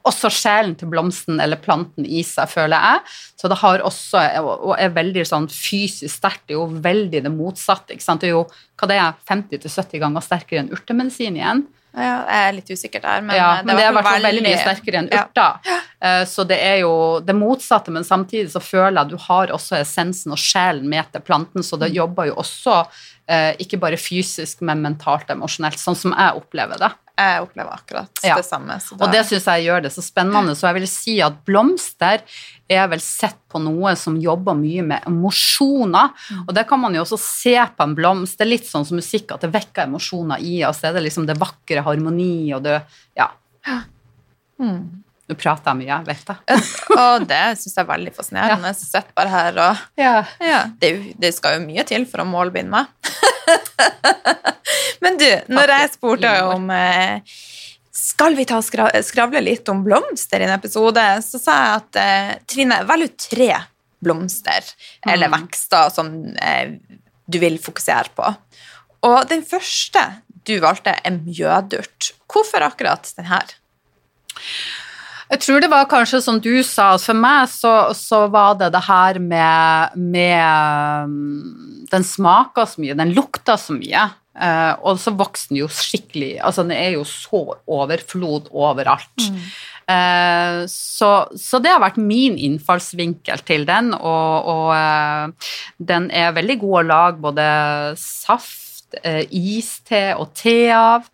også sjelen til blomsten eller planten i seg, føler jeg. Så det har også, og er veldig sånn fysisk sterkt, det er jo veldig det motsatte. ikke sant? Det er jo hva det er, 50-70 ganger sterkere enn urtemedisin igjen. Ja, jeg er litt usikker der, men, ja, men det, er i hvert fall veldig mye sterkere enn urter. Ja. Eh, så det er jo det motsatte, men samtidig så føler jeg at du har også essensen og sjelen med til planten, så det mm. jobber jo også eh, ikke bare fysisk, men mentalt og emosjonelt, sånn som jeg opplever det. Jeg opplever akkurat ja. det samme. Da... Og det syns jeg gjør det så spennende. Så jeg vil si at blomster er vel sett på noe som jobber mye med emosjoner. Mm. Og det kan man jo også se på en blomst. Det er litt sånn som musikk, at det vekker emosjoner i oss. Det er liksom det vakre harmoni og det Ja. Mm. Nå prater jeg mye, jeg vet det. Og det syns jeg er veldig fascinerende. Jeg sitter bare her og Ja. ja, det, det skal jo mye til for å målbinde meg. Men du, når jeg spurte om eh, skal vi ta skra skravle litt om blomster i en episode, så sa jeg at eh, Trine, velg ut tre blomster eller Mm. vekster som eh, du vil fokusere på. Og den første du valgte, er mjødurt. Hvorfor akkurat den her? Jeg tror det var kanskje som du sa, for meg så, så var det det her med, med um, Den smaker så mye, den lukter så mye. Uh, og så vokste den jo skikkelig Altså, den er jo så overflod overalt. Eh, så, så det har vært min innfallsvinkel til den, og, og uh, den er veldig god å lage både saft, iste og te av.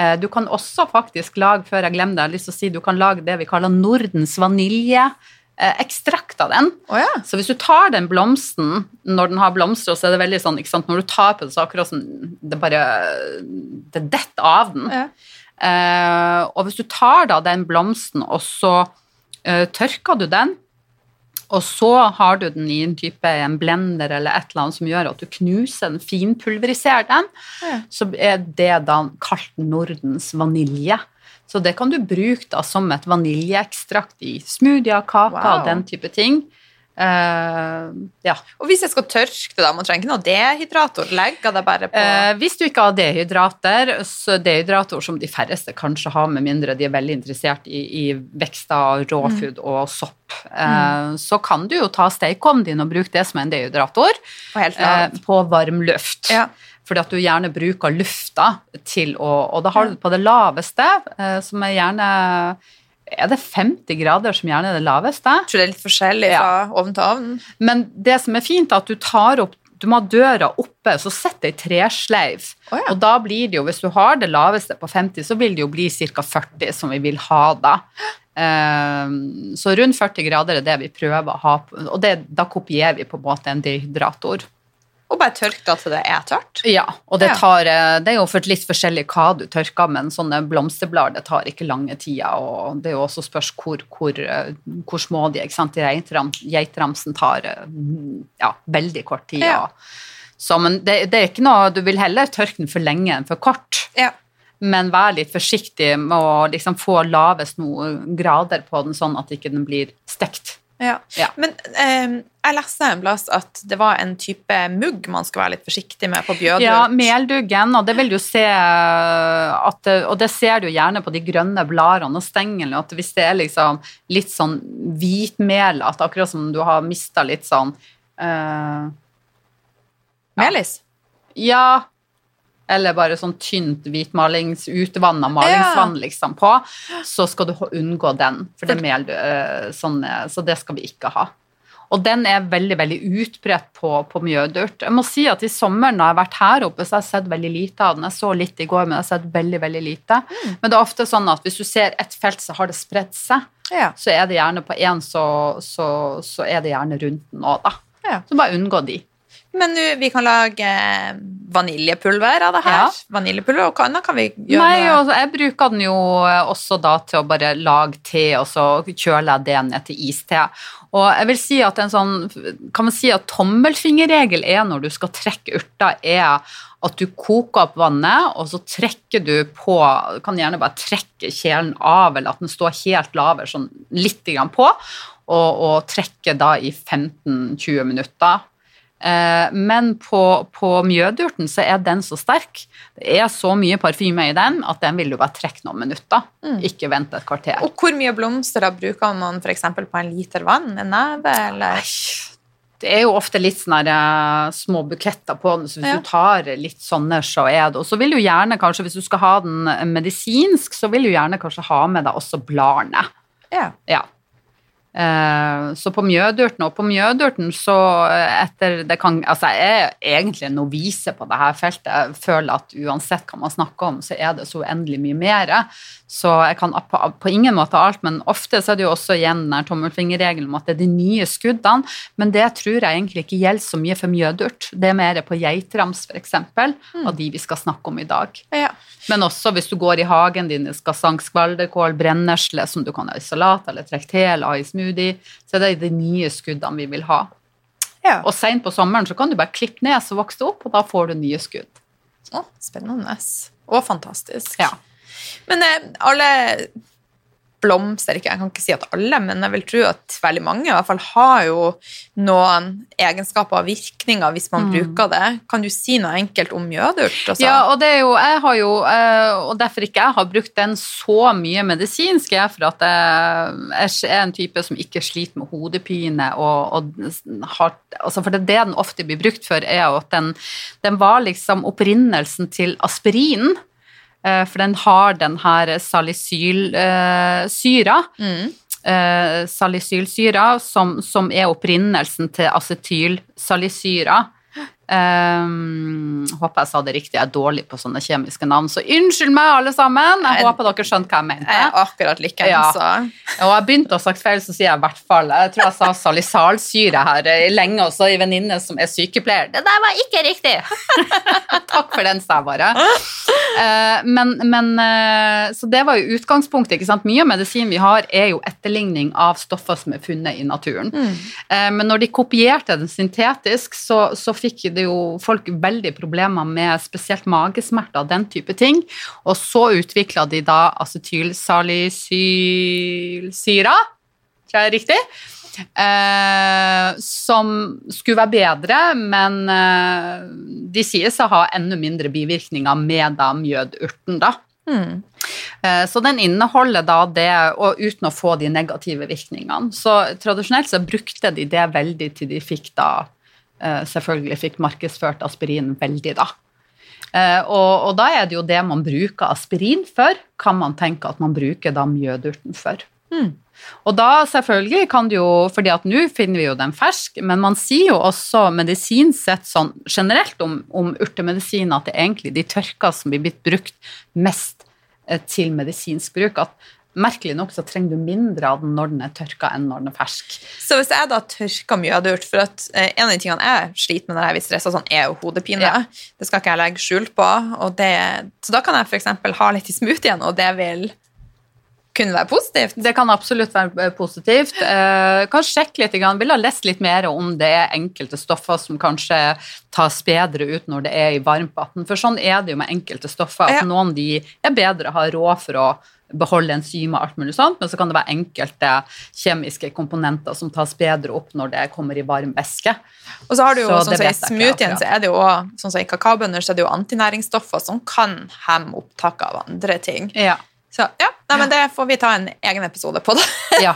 Eh, Du kan også faktisk lage, før jeg glemmer det, jeg har lyst til å si, du kan lage det vi kaller Nordens vanilje. eh, Ekstrakt av den. Oh, ja. Så hvis du tar den blomsten når den har blomster, så er det veldig sånn, ikke sant, når du tar på det, så akkurat sånn det bare Det detter av den. ja. Eh, og hvis du tar da den blomsten, og så eh, tørker du den, og så har du den i en type en blender eller et eller annet som gjør at du knuser den, finpulveriserer den, Ja. så er det da kalt Nordens vanilje. Så det kan du bruke da som et vaniljeekstrakt i smoothier, kaker Wow. og den type ting. Eh, ja. Og hvis jeg skal tørke det, da, man trenger ikke noe dehydrator, legger det bare på uh, hvis du ikke har dehydrater, så dehydrator som de færreste kanskje har, med mindre de er veldig interessert i, i vekster, mm. og sopp, eh, så kan du jo ta steikovnen din og bruke det som en dehydrator på varm luft. Ja. Fordi at du gjerne bruker lufta til å Og da har du det på det laveste, som er gjerne Er det 50 grader som gjerne er det laveste? Jeg tror det er litt forskjellig Ja. fra ovn til ovn. Men det som er fint, er at du tar opp du må ha døra oppe, så sett ei tresleiv. Oh, ja. Og da blir det jo, hvis du har det laveste på 50, så vil det jo bli ca. 40, som vi vil ha da. Um, så rundt 40 grader er det vi prøver å ha, og det, da kopierer vi på en måte en dehydrator. Og bare tørk da til det er tørt. Ja, og det tar eh, Det er jo for litt forskjellig hva du tørker, men sånne blomsterblader det tar ikke lange tida, og det er jo også spørs hvor, hvor, eh, hvor små de er. Geitram, geitramsen tar eh, ja, veldig kort tid. Ja. Så, men det, det er ikke noe Du vil heller tørke den for lenge enn for kort. Ja. Men vær litt forsiktig med å liksom få lavest noen grader på den, sånn at ikke den blir stekt. Ja. Ja. Men eh, jeg leste en plass at det var en type mugg man skal være litt forsiktig med på bjødurt. Ja, melduggen, og det vil du se at, Og det ser du gjerne på de grønne bladene og stenglene, at hvis det er liksom litt sånn hvitmel, at akkurat som du har mista litt sånn eh, Melis? Ja, eller bare sånn tynt hvitmalings, utvanna malingsvann liksom på, så skal du unngå den, for det er mel, eh, sånn, eh, så det skal vi ikke ha. Og den er veldig veldig utbredt på, på mjødurt. Jeg må si at i sommeren når jeg har vært her oppe, så har jeg sett veldig lite av den. Jeg så litt i går, men jeg har sett veldig, veldig lite. Men det er ofte sånn at hvis du ser et felt, så har det spredt seg. Ja. Så er det gjerne på én, så, så, så er det gjerne rundt den òg, da. Ja. Så bare unngå de. Men nu, vi kan lage eh, vaniljepulver av det her. Ja. Vaniljepulver, og hva kan vi gjøre Nei, noe altså, jeg bruker den jo eh, også da til å bare lage te, og så kjøler jeg det ned til iste. Og jeg vil si at en sånn, kan man si at tommelfingerregel er når du skal trekke urter, er at du koker opp vannet, og så trekker du på Du kan gjerne bare trekke kjelen av, eller at den står helt laver, sånn litt grann på, og, og trekke da i 15-20 minutter. Eh, Men på, på mjødurten så er den så sterk, det er så mye parfyme i den, at den vil du bare trekke noen minutter. Ikke vente et kvarter. Og hvor mye blomster da bruker man f.eks. på en liter vann? En neve, eller? Det er jo ofte litt sånne eh, små buketter på den, så hvis Ja. du tar litt sånne, så er det Og så vil du gjerne kanskje, hvis du skal ha den medisinsk, så vil du gjerne kanskje ha med deg også bladene. Ja. Ja. Eh, Så på mjødurten, og på mjødurten så eh, etter det kan, altså Jeg er egentlig en novise på dette feltet. Jeg føler at uansett hva man snakker om, så er det så uendelig mye mer. Så jeg kan på, på ingen måte alt, men ofte så er det jo også igjen den tommelfingerregelen om at det er de nye skuddene, men det tror jeg egentlig ikke gjelder så mye for mjødurt. Det er mer på geitrams f.eks., av de vi skal snakke om i dag. Ja. Men også hvis du går i hagen din, skal sank skvalderkål, brennesle, som du kan ha i salat eller trekk til eller ha i smoothie, så er det de nye skuddene vi vil ha. ja. Og sent på sommeren så kan du bare klippe ned så vokser det opp, og da får du nye skudd. Å, spennende. Og fantastisk. Ja. Men eh, alle blomster, ikke, jeg kan ikke si at alle, men jeg vil tro at veldig mange i hvert fall har jo noen egenskaper og virkninger hvis man bruker det. Kan du si noe enkelt om mjødurt? Altså? Ja, og det er jo, jeg har jo, eh, og derfor ikke jeg har brukt den så mye medisinsk, er for at jeg, jeg er en type som ikke sliter med hodepine, og, og har, altså for det, det den ofte blir brukt for, er jo at den, den var liksom opprinnelsen til aspirin, for den har den her salicylsyra, Mm. eh, salicylsyra, som, som er opprinnelsen til acetylsalicsyra. Um, håper jeg sa det riktig, jeg er dårlig på sånne kjemiske navn, så unnskyld meg, alle sammen. Jeg håper dere skjønte hva jeg mente. Jeg er akkurat like Ja. Og jeg begynte å ha sagt feil, så sier jeg i hvert fall Jeg tror jeg sa salisalsyre her eh, lenge, også i venninne som er sykepleier. Det der var ikke riktig! Takk for den, sa jeg bare. Uh, men, men uh, Så det var jo utgangspunktet. ikke sant? Mye av medisinen vi har, er jo etterligning av stoffer som er funnet i naturen. Eh, Men når de kopierte den syntetisk, så, så fikk det jo folk veldig problemer med spesielt magesmerter og den type ting. Og så utvikla de da acetylsalicylsyra, tror jeg er riktig, eh, som skulle være bedre, men eh, de sies å ha enda mindre bivirkninger med da mjødurten, da. mm. Så den inneholder da det, og uten å få de negative virkningene. Så tradisjonelt så brukte de det veldig til de fikk da Selvfølgelig fikk markedsført aspirin veldig, da. Eh, Og, og da er det jo det man bruker aspirin for, kan man tenke at man bruker da mjødurten for. Mm. Og da selvfølgelig kan det jo, fordi at nå finner vi jo den fersk, men man sier jo også medisinsk sett sånn generelt om, om urtemedisin at det er egentlig de tørka som blir blitt brukt mest eh, til medisinsk bruk. At merkelig nok så trenger du mindre av den når den er tørka enn når den er fersk. Så hvis jeg da tørker mjødurt For at eh, en av de tingene jeg sliter med når jeg blir stressa, sånn, er jo hodepine. Ja. Det skal ikke jeg legge skjul på. Og det, så da kan jeg f.eks. ha litt i smoothien, og det vil kunne være positivt. Det kan absolutt være eh, positivt. Eh, kan sjekke litt, Jeg vil ha lest litt mer om det er enkelte stoffer som kanskje tas bedre ut når det er i varmtvann. For sånn er det jo med enkelte stoffer. Ja. at Noen de er bedre å ha råd for å beholde enzymer og alt mulig sånt, men så kan det være enkelte kjemiske komponenter som tas bedre opp når det kommer i varm væske. Og så har du jo, Så sånn så I smoothien så er det jo sånn som i kakaobønner så er det jo antinæringsstoffer som kan hemme opptaket av andre ting. Ja. Så ja, nei, men det får vi ta en egen episode på. da. Ja.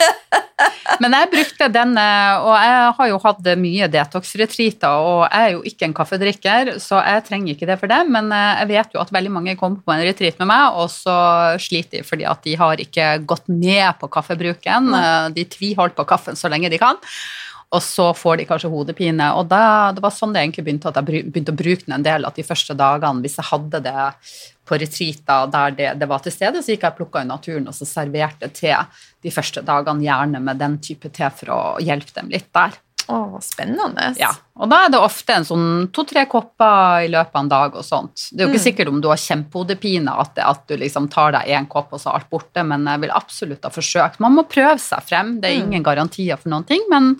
Men jeg brukte den, eh, og jeg har jo hatt mye detox-retreater, og jeg er jo ikke en kaffedrikker, så jeg trenger ikke det for det, men eh, jeg vet jo at veldig mange kommer på en retreat med meg, og så sliter de fordi at de har ikke gått ned på kaffebruken. Eh, De tviholdt på kaffen så lenge de kan. Og så får de kanskje hodepine. Og da, det var sånn det egentlig begynte, at jeg begynte å bruke den en del. At de første dagene, hvis jeg hadde det på retreater der det, det var til stede, så gikk jeg og plukka i naturen og så serverte te de første dagene, gjerne med den type te for å hjelpe dem litt der. Å, spennende. Ja, Og da er det ofte en sånn to-tre kopper i løpet av en dag og sånt. Det er jo ikke sikkert om du har kjempehodepine at, at du liksom tar deg én kopp og så er alt borte, men jeg vil absolutt ha forsøkt. Man må prøve seg frem. Det er ingen garantier for noen ting, men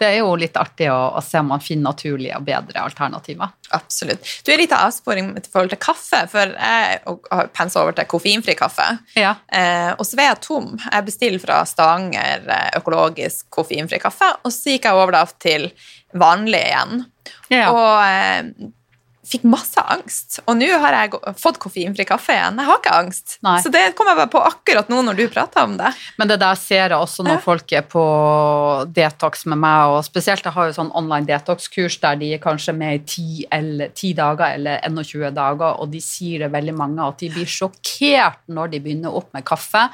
det er jo litt artig å, å se om man finner naturlige og bedre alternativer. Absolutt. Du er litt av avsporing i forhold til kaffe, for jeg har pensa over til koffeinfri kaffe. Ja. Eh, og så var jeg tom. Jeg bestiller fra Stavanger eh, økologisk koffeinfri kaffe, og så gikk jeg over da til vanlig igjen. Ja. Og eh, fikk masse angst. Og nå har jeg fått koffeinfri kaffe igjen. Jeg har ikke angst. Nei. Så det kom jeg bare på akkurat nå når du prata om det. Men det der ser jeg også når Ja. folk er på detox med meg, og spesielt jeg har jo sånn online detox-kurs der de er kanskje med i 10, eller, 10 dager eller 21 dager, og de sier det veldig mange at de blir sjokkert når de begynner opp med kaffe,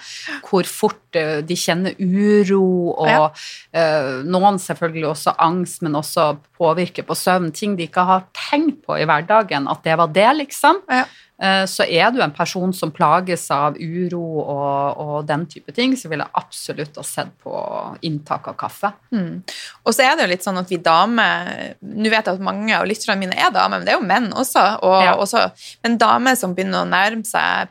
hvor fort eh, de kjenner uro, og Ja. uh, noen selvfølgelig også angst, men også påvirker på søvn, ting de ikke har tenkt på i hverdagen, at det var det, liksom Ja. eh, så er du en person som plages av uro og, og den type ting, så vil jeg absolutt ha sett på inntak av kaffe. Mm. Og så er det jo litt sånn at vi damer Nå vet jeg at mange av lytterne mine er damer, men det er jo menn også. Og, Ja. også men damer som begynner å nærme seg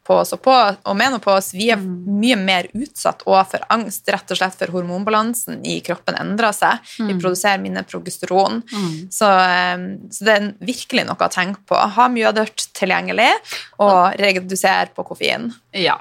perimenopause og, på, og menopause, vi er mye mer utsatt og for angst, rett og slett for hormonbalansen i kroppen endrer seg. Vi produserer mindre progesteron. Så, eh, så det er virkelig noe å tenke på. Ha mjødørt tilgjengelig, og redusere på koffein. Ja.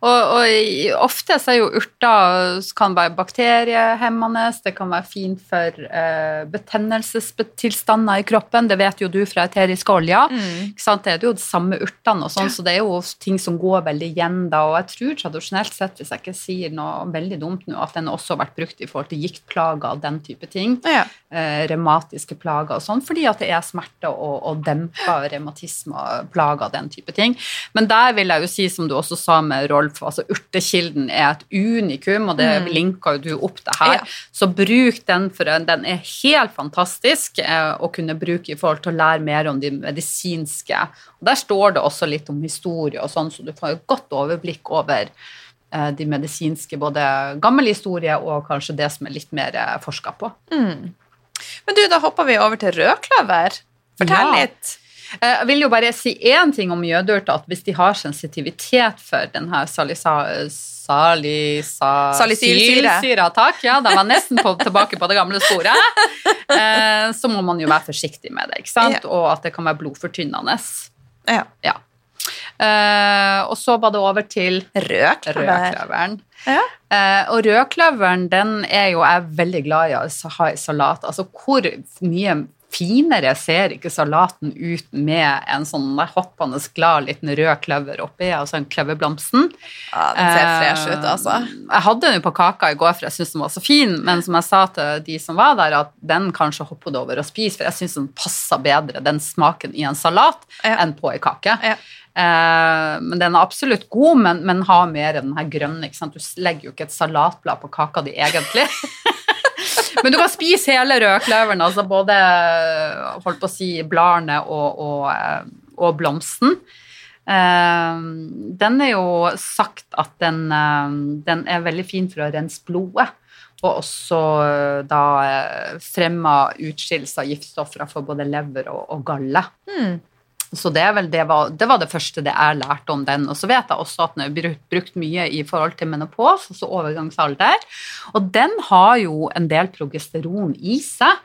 Og, og ofte så er jo urter kan være bakteriehemmende, det kan være fint for eh, betennelsestilstander i kroppen, det vet jo du fra eteriske oljer. Ikke sant? Det er jo de samme urtene og sånn, så det er jo ting som går veldig igjen da, og jeg tror tradisjonelt sett, hvis jeg ikke sier noe veldig dumt nå, at den også har vært brukt i forhold til giktplager og den type ting. Ja. eh, revmatiske plager og sånn, fordi at det er smerte og, og demper revmatisme og plager og den type ting. Men der vil jeg jo si, som du også sa med Rolf, altså urtekilden er et unikum, og det Mm. linka jo du opp det her. Ja. Så bruk den, for den er helt fantastisk eh, å kunne bruke i forhold til å lære mer om de medisinske. Og der står det også litt om historie og sånn, så du får et godt overblikk over eh, de medisinske, både gammel historie og kanskje det som er litt mer eh, forska på. Mm. Men du, da hopper vi over til rødkløver. Fortell Ja. litt. Eh, Jeg vil jo bare si én ting om jødeurter, at hvis de har sensitivitet for denne salisa, salisa, Salicylsyra. takk, ja, da var jeg nesten på, tilbake på det gamle sporet, eh, så må man jo være forsiktig med det, ikke sant? Ja. Og at det kan være blodfortynnende. Ja. Ja. Eh, og så var det over til rødkløveren. Ja. Eh, og rødkløveren den er jo jeg veldig glad i å ha i salat. Altså hvor mye finere ser ikke salaten ut med en sånn hoppende glad liten rød kløver oppi, altså en kløverblomsten. Ja, den ser Eh, fresh ut, altså. Jeg hadde den jo på kaka i går, for jeg syntes den var så fin, men som jeg sa til de som var der, at den kanskje hoppet over og spiser, for jeg syns den passer bedre, den smaken i en salat, Ja. enn på ei kake. Ja. Eh, men den er absolutt god, men, men har mer den her grønne. ikke sant? Du legger jo ikke et salatblad på kaka di, egentlig. men du kan spise hele rødkløveren, altså både holdt på å si bladene og, og, eh, og blomsten. Eh, den er jo sagt at den, eh, den er veldig fin for å rense blodet. Og også da fremma utskillelse av giftstoffer for både lever og, og galle. Hmm. Så det, vel, det, var, det var det første det jeg lærte om den. Og så vet jeg også at den er brukt, mye i forhold til menopause, altså overgangsalder. Og den har jo en del progesteron i seg,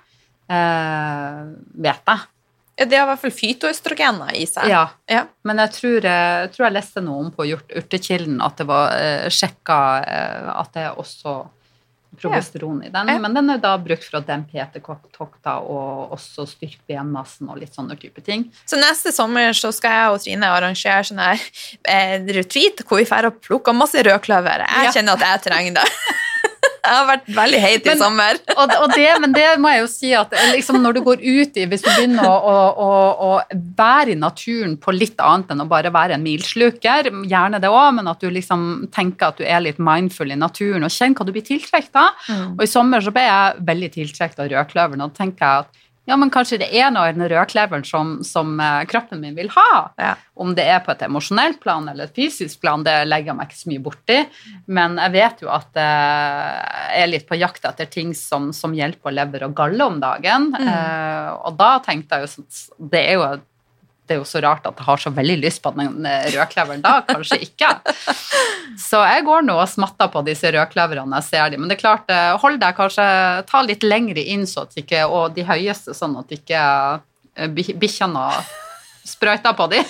eh, vet jeg. Ja, Det har i hvert fall fytoøstrogener i seg. Ja. Ja. Men jeg tror, jeg tror jeg leste noe om på Urtekilden at det var eh, sjekka eh, at det også progesteron i den. Men den er da brukt for å dempe hetetokter og også styrke benmassen og litt sånne type ting. Så neste sommer så skal jeg og Trine arrangere sånn her eh, retreat hvor vi drar og plukker masse rødkløver. Jeg kjenner at jeg trenger det. jeg har vært veldig heit i sommer. Og, og det, men det må jeg jo si at liksom når du går ut i Hvis du begynner å, å, å, å være i naturen på litt annet enn å bare være en milsluker, gjerne det òg, men at du liksom tenker at du er litt mindful i naturen og kjenner hva du blir tiltrukket av. Mm. Og i sommer så ble jeg veldig tiltrukket av rødkløveren, og da tenker jeg at ja, men kanskje det er noe i den rødkleveren som, som eh, kroppen min vil ha. Ja. Om det er på et emosjonelt plan eller et fysisk plan, det legger jeg meg ikke så mye borti. Men jeg vet jo at eh, jeg er litt på jakt etter ting som, som hjelper lever og galle om dagen. Mm. Eh, og da tenkte jeg jo sånn Det er jo det er jo så rart at jeg har så veldig lyst på den eh, rødkleveren da, kanskje ikke. Så jeg går nå og smatter på disse rødkleverne jeg ser dem. Men det er klart, eh, hold deg kanskje, ta litt lengre inn så at ikke, og de høyeste, sånn at ikke eh, bi- bikkjene sprøyter på dem.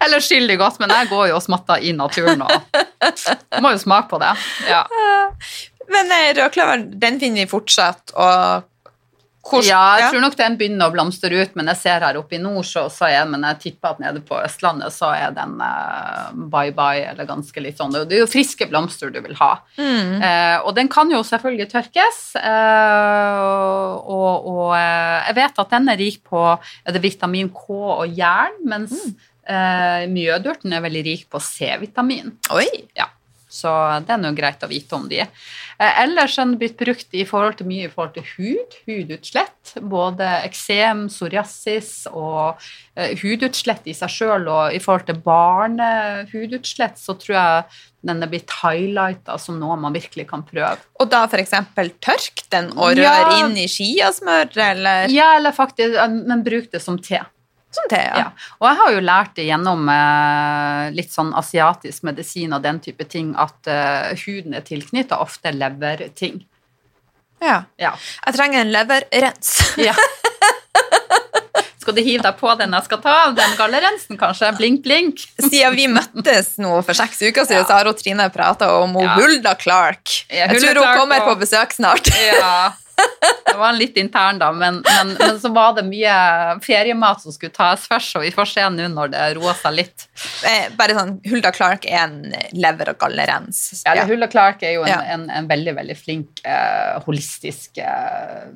Eller skyll de godt, men jeg går jo og smatter i naturen og må jo smake på det. Ja. Men rødkleveren, den finner vi fortsatt å Hvor- Ja, jeg tror nok den begynner å blomstre ut, men jeg ser her oppe i nord, så, så er men jeg tipper at nede på Østlandet så er den eh, bye-bye, eller ganske litt sånn. Det er jo friske blomster du vil ha. Mm. Eh, og den kan jo selvfølgelig tørkes, eh, og, og eh, jeg vet at den er rik på er vitamin K og jern, mens eh, mjødurten er veldig rik på C-vitamin. Oi. Ja, så det er noe greit å vite om de. Eh, ellers er den blitt brukt i forhold til mye i forhold til hud, hudutslett. Både eksem, psoriasis og eh, hudutslett i seg sjøl. Og i forhold til barnehudutslett så tror jeg den er blitt highlighta som noe man virkelig kan prøve. Og da eksempel tørk den og rør Ja. inn i skiasmør, eller Ja, eller faktisk, eh, men bruk det som te. Som te? Ja. Ja. Og jeg har jo lært det gjennom eh, litt sånn asiatisk medisin og den type ting at eh, huden er tilknytta ofte leverting. ja. Ja. Jeg trenger en leverrens. Ja. Skal du hive deg på den jeg skal ta av? Den gallerensen, kanskje? Blink, blink. Siden vi møttes nå for seks uker siden, Ja. så har hun Trine prata om hun. Hulda Clark. Jeg Hulda tror hun Clark kommer og- på besøk snart. Ja. Det var litt intern, da, men, men, men så var det mye feriemat som skulle tas først, og vi får se nå når det roer seg litt. Eh, Bare sånn, Hulda Clark er en lever- og gallerens. Ja, ja. Hulda Clark er jo en, Ja. en, en veldig, veldig flink eh, holistisk eh,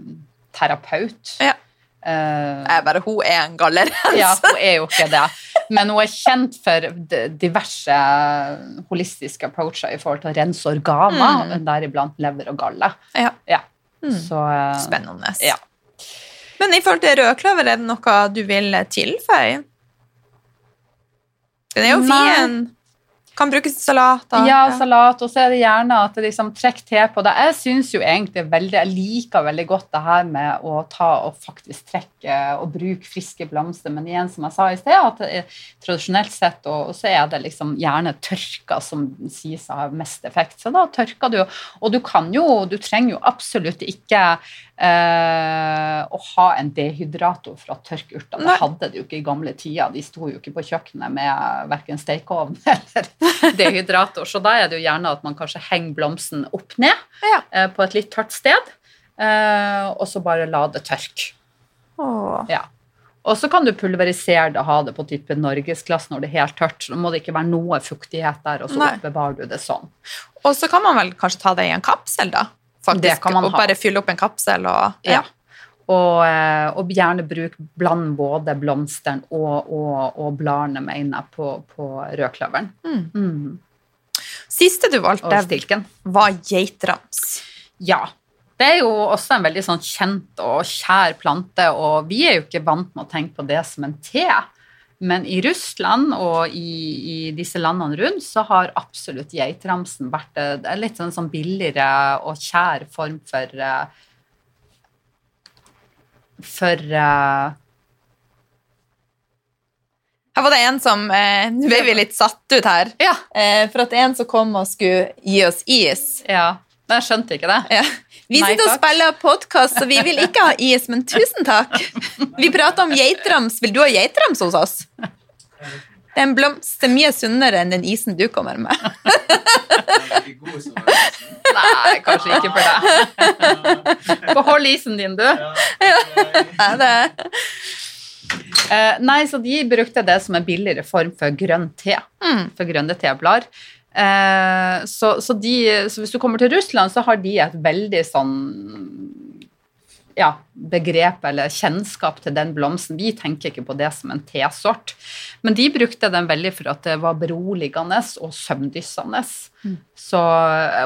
terapeut. Ja. Uh, jeg Bare hun er en gallerens. Ja, hun er jo ikke det. Men hun er kjent for diverse holistiske approacher i forhold til å rense organer, deriblant lever og galle. Ja. Ja. Så eh, Spennende. Ja. Men i forhold til rødkløver, er det noe du vil tilføye? Den er jo fin. Kan brukes til salater. Ja, salat, og så er det gjerne at det liksom trekk te på det. Jeg synes jo egentlig veldig, jeg liker veldig godt det her med å ta og faktisk trekke og bruke friske blomster, men igjen som jeg sa i sted, at er, tradisjonelt sett og, så er det liksom gjerne tørka som sies å ha mest effekt. Så da tørker du, og du kan jo, du trenger jo absolutt ikke eh, å ha en dehydrator for å tørke urter. Det hadde de jo ikke i gamle tider. De sto jo ikke på kjøkkenet med verken stekeovn eller dehydrator. Så da er det jo gjerne at man kanskje henger blomsten opp ned Ja. eh, på et litt tørt sted, eh, og så bare la det tørke. Ja. Og så kan du pulverisere det og ha det på type norgesglass når det er helt tørt. Så må det ikke være noe fuktighet der, og så oppbevarer du det sånn. Og så kan man vel kanskje ta det i en kapsel, da? Faktisk, og ha. bare fylle opp en kapsel og Ja. Og, eh, og gjerne bruk bland både blomsteren og, og, og bladene, mener jeg, på, på rødkløveren. Mm. Mm. Siste du valgte, var geitrams. Ja. Det er jo også en veldig sånn kjent og kjær plante, og vi er jo ikke vant med å tenke på det som en te. Men i Russland og i, i disse landene rundt så har absolutt geitramsen vært en litt sånn, sånn billigere og kjær form for eh, For uh... Her var det en som eh, Nå ble vi litt satt ut her. Ja. Eh, for at en som kom og skulle gi oss is. ja. Men jeg skjønte ikke det. Ja. Vi Nei, sitter og spiller podkast, så vi vil ikke ha is, men tusen takk. Vi prater om geitrams. Vil du ha geitrams hos oss? Den blomster blomst. Er mye sunnere enn den isen du kommer med. Nei, kanskje ikke for deg. Behold isen din, du. Ja, det, Eh, nei, så de brukte det som en billigere form for grønn te. Mm. For grønne teblader. Eh, så, så, de, så hvis du kommer til Russland, så har de et veldig sånn ja, begrep eller kjennskap til den blomsten. Vi tenker ikke på det som en tesort. Men de brukte den veldig for at det var beroligende og søvndyssende. Mm.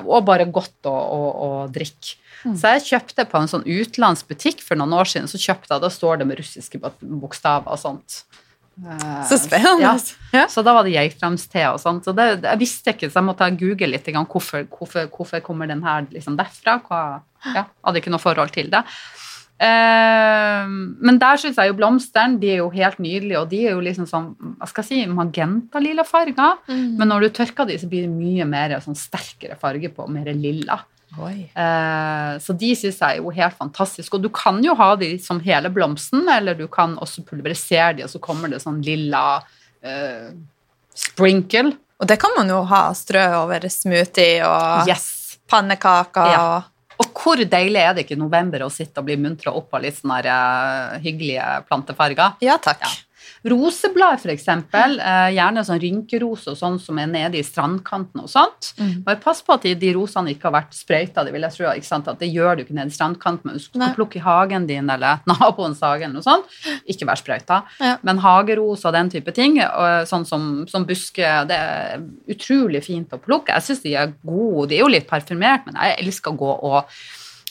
og bare godt å, å, å drikke. Så jeg kjøpte på en sånn utenlandsk butikk for noen år siden, så kjøpte jeg, da står det med russiske bok- bokstaver og sånt. Eh, så spennende. Ja. Ja. Så da var det geitramste og sånt. Så det, jeg visste ikke, så jeg måtte google litt hvorfor, hvorfor, hvorfor kommer den her liksom derfra. Hva, ja, hadde ikke noe forhold til det. Eh, men der syns jeg jo blomstene de er jo helt nydelige, og de er jo liksom sånn hva skal jeg si, magenta-lilla farger. Mm. Men når du tørker de, så blir det mye mer sånn sterkere farge på, mer lilla. Eh, så de syns jeg er jo helt fantastisk. Og du kan jo ha de som hele blomsten, eller du kan også pulverisere de, og så kommer det sånn lilla eh, sprinkle. Og det kan man jo ha strø over smoothie og Yes. pannekaker. Ja. og Og hvor deilig er det ikke i november å sitte og bli muntra opp av litt sånne uh, hyggelige plantefarger? Ja, takk. Ja. Roseblad, f.eks., eh, gjerne sånn rynkerose og sånn som er nede i strandkanten og sånt. Mm. Bare pass på at de, de, rosene ikke har vært sprøyta, det vil jeg tro, ikke sant? at det gjør du ikke nede i strandkanten, men du skal plukke i hagen din eller naboens hage eller noe sånt, ikke vær sprøyta. Ja. Men hagerose og den type ting, og sånn som, som buske, det er utrolig fint å plukke. Jeg syns de er gode, de er jo litt parfymert, men jeg elsker å gå og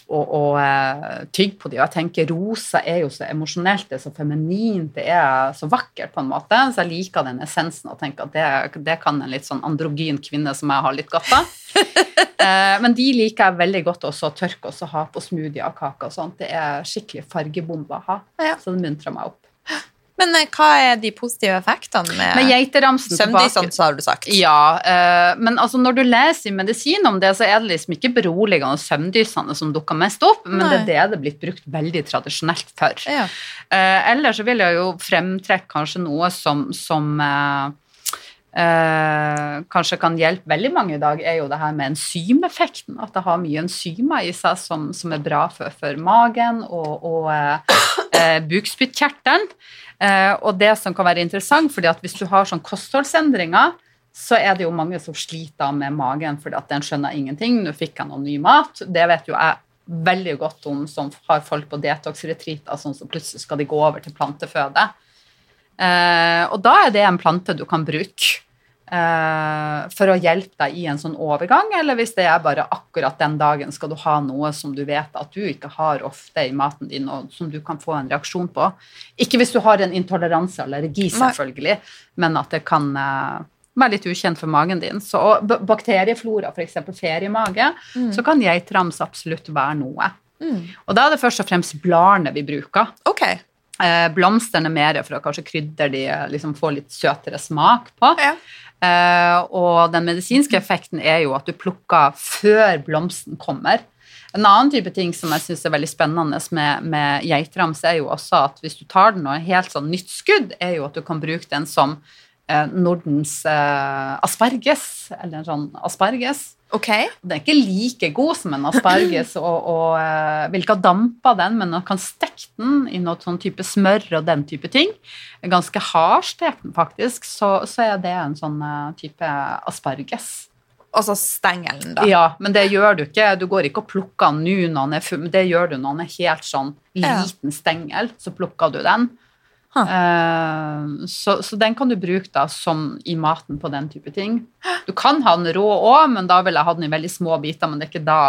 og, og uh, tygge på dem. Og jeg tenker rosa er jo så emosjonelt, det er så feminint, det er så vakkert på en måte. Så jeg liker den essensen og tenker at det, det kan en litt sånn androgyn kvinne som jeg har litt godt av. uh, men de liker jeg veldig godt også å tørke og ha på smoothie og kake og sånt. Det er skikkelig fargebombe å ha, så det muntrer meg opp. Men eh, hva er de positive effektene med, med geiteramsen søvndysene, så har du sagt? Ja, uh, men altså når du leser i medisin om det, så er det liksom ikke beroligende søvndysene som dukker mest opp, men Nei. det er det det er blitt brukt veldig tradisjonelt for. Ja. Uh, ellers så vil jeg jo fremtrekke kanskje noe som, som Uh, kanskje kan hjelpe veldig mange i dag, er jo det her med enzymeffekten. At det har mye enzymer i seg som, som er bra for, for magen og, og uh, uh, bukspyttkjertelen. Eh, og det som kan være interessant, fordi at hvis du har sånn kostholdsendringer, så er det jo mange som sliter med magen fordi at den skjønner ingenting. Nå fikk jeg noe ny mat. Det vet jo jeg veldig godt om som har folk på detox-retreater, sånn så plutselig skal de gå over til planteføde. Eh, og da er det en plante du kan bruke. Uh, for å hjelpe deg i en sånn overgang, eller hvis det er bare akkurat den dagen skal du ha noe som du vet at du ikke har ofte i maten din, og som du kan få en reaksjon på. Ikke hvis du har en intoleranse allergi, selvfølgelig, men at det kan uh, være litt ukjent for magen din. Så bakterieflora, f.eks. feriemage, mm. så kan geitrams absolutt være noe. Mm. Og da er det først og fremst bladene vi bruker. Okay. Uh, blomstene mer for å kanskje krydre de, liksom få litt søtere smak på. Ja. Uh, og den medisinske effekten er jo at du plukker før blomsten kommer. En annen type ting som jeg syns er veldig spennende med, med geitrams, er jo også at hvis du tar den og er helt sånn nytt skudd, er jo at du kan bruke den som uh, Nordens asparges, asperges, eller en sånn asparges. Okay. Den er ikke like god som en asparges og, og uh, vil ikke ha dampa den, men man kan stekke den i noe sånn type smør og den type ting. Ganske hard stekt faktisk, så, så, er det en sånn uh, type asparges. Altså stengelen, da? Ja, men det gjør du ikke. Du går ikke og plukker den nå når den er full, det gjør du når den er helt sånn liten stengel, så plukker du den. Uh, så, så, den kan du bruke da som i maten på den type ting. Du kan ha den rå òg, men da vil jeg ha den i veldig små biter. Men det er ikke da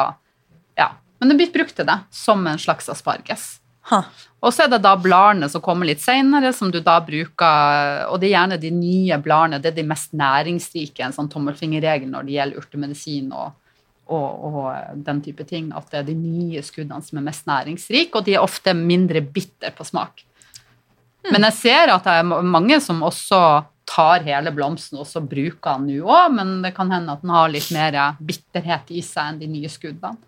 Ja. Men det blir brukt til det som en slags asparges. Huh. Og så er det da bladene som kommer litt seinere, som du da bruker Og det er gjerne de nye bladene, det er de mest næringsrike, en sånn tommelfingerregel når det gjelder urtemedisin og, og, og, den type ting. At det er de nye skuddene som er mest næringsrike, og de er ofte mindre bitter på smak. Men jeg ser at det er mange som også tar hele blomsten og så bruker den nå òg, men det kan hende at den har litt mer bitterhet i seg enn de nye skuddene.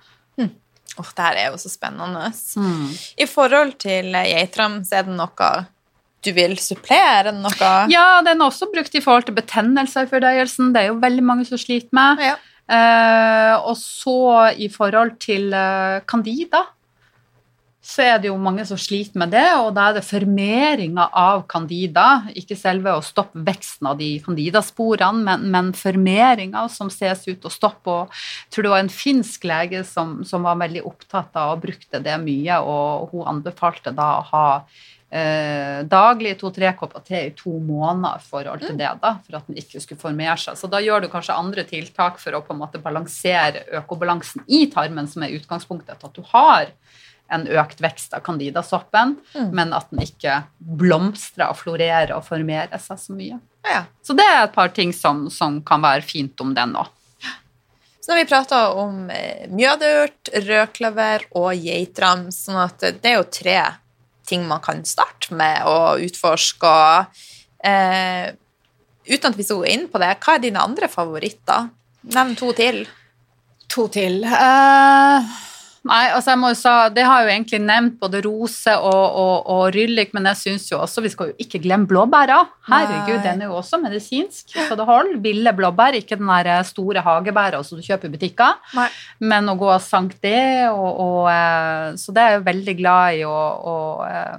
Mm. Oh, det her er jo så spennende. Mm. I forhold til geitram, så er det noe du vil supplere? Noe ja, den er også brukt i forhold til betennelser i fordøyelsen. Det er jo veldig mange som sliter med. Ja. Eh, og så i forhold til uh, candida så er det jo mange som sliter med det, og da er det formeringa av candida, ikke selve å stoppe veksten av de candidasporene, men, men formeringa som ses ut å stoppe. Og jeg tror det var en finsk lege som, som var veldig opptatt av og brukte det mye, og hun anbefalte da å ha eh, daglig to-tre kopper te i to måneder i forhold til mm. det, da, for at den ikke skulle formere seg. Så da gjør du kanskje andre tiltak for å på en måte balansere økobalansen i tarmen, som er utgangspunktet til at du har en økt vekst av candidasoppen, mm. men at den ikke blomstrer og florerer og formerer seg så mye. Ja. Så det er et par ting som, som kan være fint om den òg. Så når vi prater om eh, mjødurt, rødkløver og geitram, sånn at det er jo tre ting man kan starte med å utforske. og eh, Uten at vi skal gå inn på det, hva er dine andre favoritter? Nevn to til. To til. Uh Nei, altså jeg må jo sa, Det har jo egentlig nevnt både rose og, og, og ryllik, men jeg syns jo også vi skal jo ikke glemme blåbæra. Herregud, Nei. den er jo også medisinsk. Så det holder. Ville blåbær, ikke den der eh, store hagebæra som du kjøper i butikker, Nei. men å gå og sanke det, og, og eh, Så det er jeg jo veldig glad i. eh,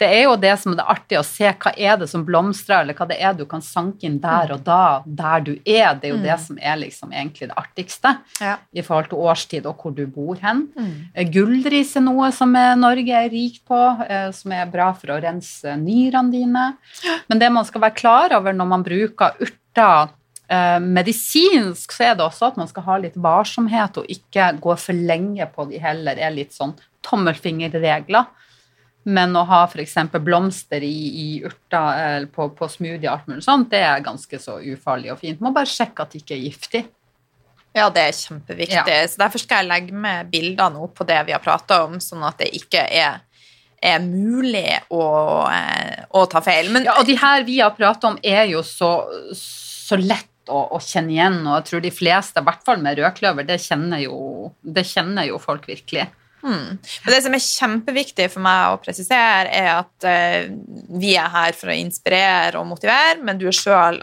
det er jo det som er det artige, å se hva er det som blomstrer, eller hva det er du kan sanke inn der og da, der du er. Det er jo det som er liksom egentlig det artigste Ja. i forhold til årstid og hvor du bor hen. Mm. Eh, Gullris er noe som eh, Norge er rik på, eh, som er bra for å rense nyrene dine. Men det man skal være klar over når man bruker urter medisinsk, så er det også at man skal ha litt varsomhet og ikke gå for lenge på de heller, er litt sånn tommelfingerregler. Men å ha f.eks. blomster i, i urter eller på, på smoothie og alt mulig sånt, det er ganske så ufarlig og fint. Må bare sjekke at det ikke er giftig. Ja, det er kjempeviktig. Ja. Så derfor skal jeg legge med bilder nå på det vi har prata om, sånn at det ikke er, er mulig å, eh, å ta feil. Men Ja, og de her vi har pratet om, er jo så, så lett å, å kjenne igjen, og jeg tror de fleste, i hvert fall med rødkløver, det kjenner jo, det kjenner jo folk virkelig. Hmm. Men det som er kjempeviktig for meg å presisere, er at uh, vi er her for å inspirere og motivere, men du er sjøl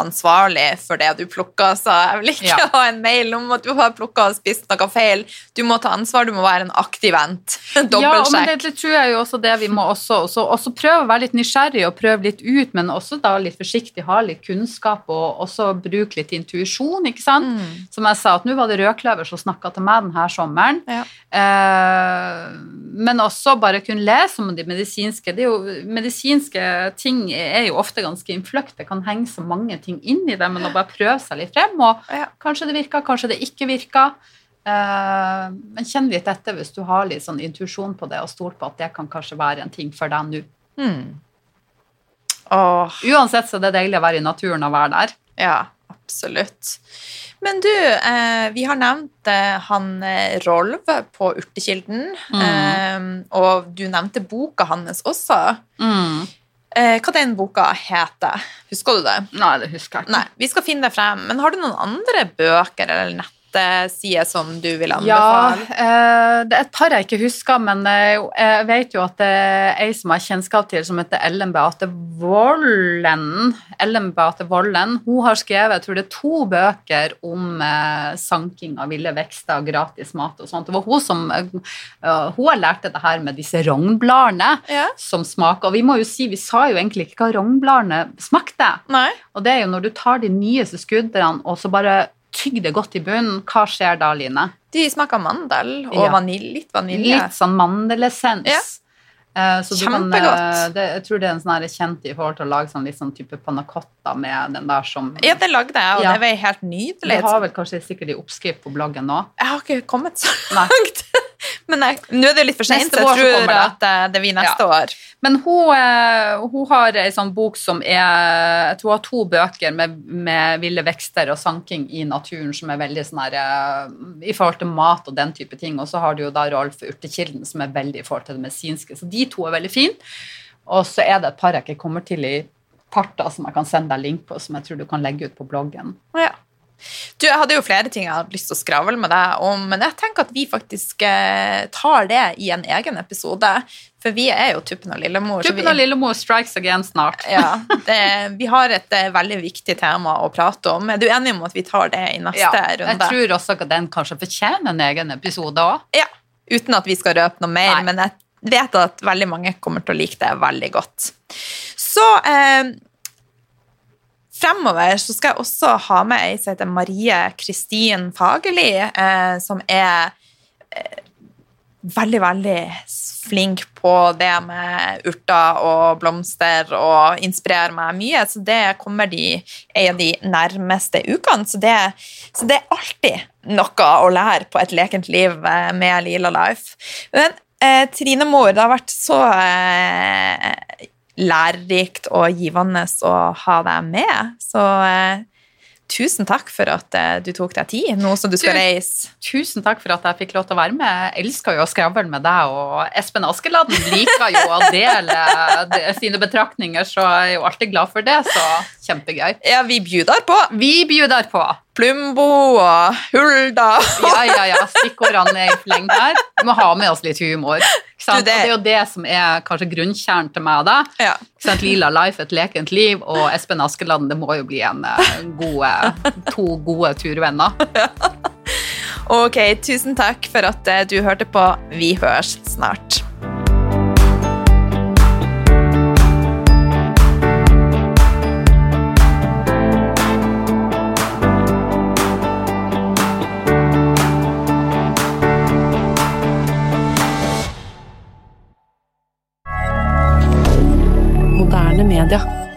ansvarlig for det du plukker, så jeg vil ikke Ja. ha en mail om at du har plukka og spist noe feil. Du må ta ansvar, du må være en aktiv vent. Ja, men det, tror jeg jo også det vi må også, også, også prøve å være litt nysgjerrig og prøve litt ut, men også da litt forsiktig, ha litt kunnskap og også bruke litt intuisjon, ikke sant? Mm. Som jeg sa, at nå var det rødkløver som snakka til meg denne sommeren. Ja. Eh, men også bare kunne lese om de medisinske. Det er jo, medisinske ting er jo ofte ganske innfløkt. Det kan henge så mange ting inn i det, men å bare prøve seg litt frem, og Ja. kanskje det virker, kanskje det ikke virker. Eh, men kjenn litt etter hvis du har litt sånn intuisjon på det, og stol på at det kan kanskje være en ting for deg nå. Mm. Åh, Uansett så er det deilig å være i naturen og være der. ja, absolutt. Men du, eh, vi har nevnt eh, han eh, Rolv på Urtekilden, Mm. eh, og du nevnte boka hans også. Mm. Eh, hva den boka heter? Husker du det? Nei, det husker jeg ikke. Nei, vi skal finne det frem. Men har du noen andre bøker eller nettsider som du vil anbefale? Ja, det er et par jeg ikke husker, men eh, jeg vet jo at det er ei som har kjennskap til, som heter Ellen Beate Vollen. Ellen Beate Vollen. Hun har skrevet jeg tror det er to bøker om eh, sanking av ville vekster og gratis mat og sånt. Det var hun som eh, eh, Hun har lært det her med disse rognbladene Ja. som smaker. Og vi må jo si, vi sa jo egentlig ikke hva rognbladene smakte. Nei? Og det er jo når du tar de nyeste skuddene og så bare tygger det godt i bunnen, hva skjer da, Line? De smaker mandel og Ja. vanilj, litt vanilje. Litt sånn mandelessens. Ja. Eh, så kan, Kjempegodt. eh, det, jeg tror det er en sånn kjent i forhold til å lage sånn litt sånn type panna cotta med den der som Ja, det lagde jeg, og Ja. det var helt nydelig. Du har vel kanskje sikkert i oppskrift på bloggen nå? Jeg har ikke kommet så langt. Nei. Men nå er det jo litt for sent, så jeg tror at eh, det blir neste år. Men hun, eh, hun har ei sånn bok som er Jeg tror hun har to bøker med, med ville vekster og sanking i naturen som er veldig sånn her eh, I forhold til mat og den type ting. Og så har du jo da Rolf Urtekilden som er veldig i forhold til det medisinske. Så de to er veldig fine. Og så er det et par jeg ikke kommer til i parter som jeg kan sende deg link på, som jeg tror du kan legge ut på bloggen. Ja. Du, Jeg hadde jo flere ting jeg hadde lyst til å skravle med deg om, men jeg tenker at vi faktisk eh, tar det i en egen episode. For vi er jo Tuppen og Lillemor. Tuppen og Lillemor strikes again snart. Ja, det, vi har et eh, veldig viktig tema å prate om. Er du enig om at vi tar det i neste Ja, jeg tror også at den kanskje fortjener en egen episode òg. Ja, Uten at vi skal røpe noe mer, Nei. men jeg vet at veldig mange kommer til å like det veldig godt. Så eh, fremover så skal jeg også ha med ei som heter Marie Kristin Fagerli, eh, som er eh, veldig, veldig flink på det med urter og blomster og inspirerer meg mye. Så det kommer de en av de nærmeste ukene. Så det, så det er alltid noe å lære på et lekent liv eh, med Lila Life. Men eh, Trine Mor det har vært så eh, lærerikt og givende å ha deg med. Så eh, tusen takk for at eh, du tok deg tid, nå som du skal Du- reise. Tusen takk for at jeg fikk lov til å være med. Jeg elsker jo å skravle med deg, og Espen Askeladden liker jo å dele sine betraktninger, så jeg er jo alltid glad for det. Så kjempegøy. Ja, vi bjuder på. Vi bjudar på. Plumbo og Hulda. Ja, ja, ja. Stikkordene er i fleng her. Vi må ha med oss litt humor. Du, det- det er jo det som er kanskje grunnkjernen til meg. da. Ja. Lila Life, Et lekent liv, og Espen Askeland, det må jo bli en eh, gode, to gode turvenner. Ok, tusen takk for at eh, du hørte på. Vi høres snart. Media.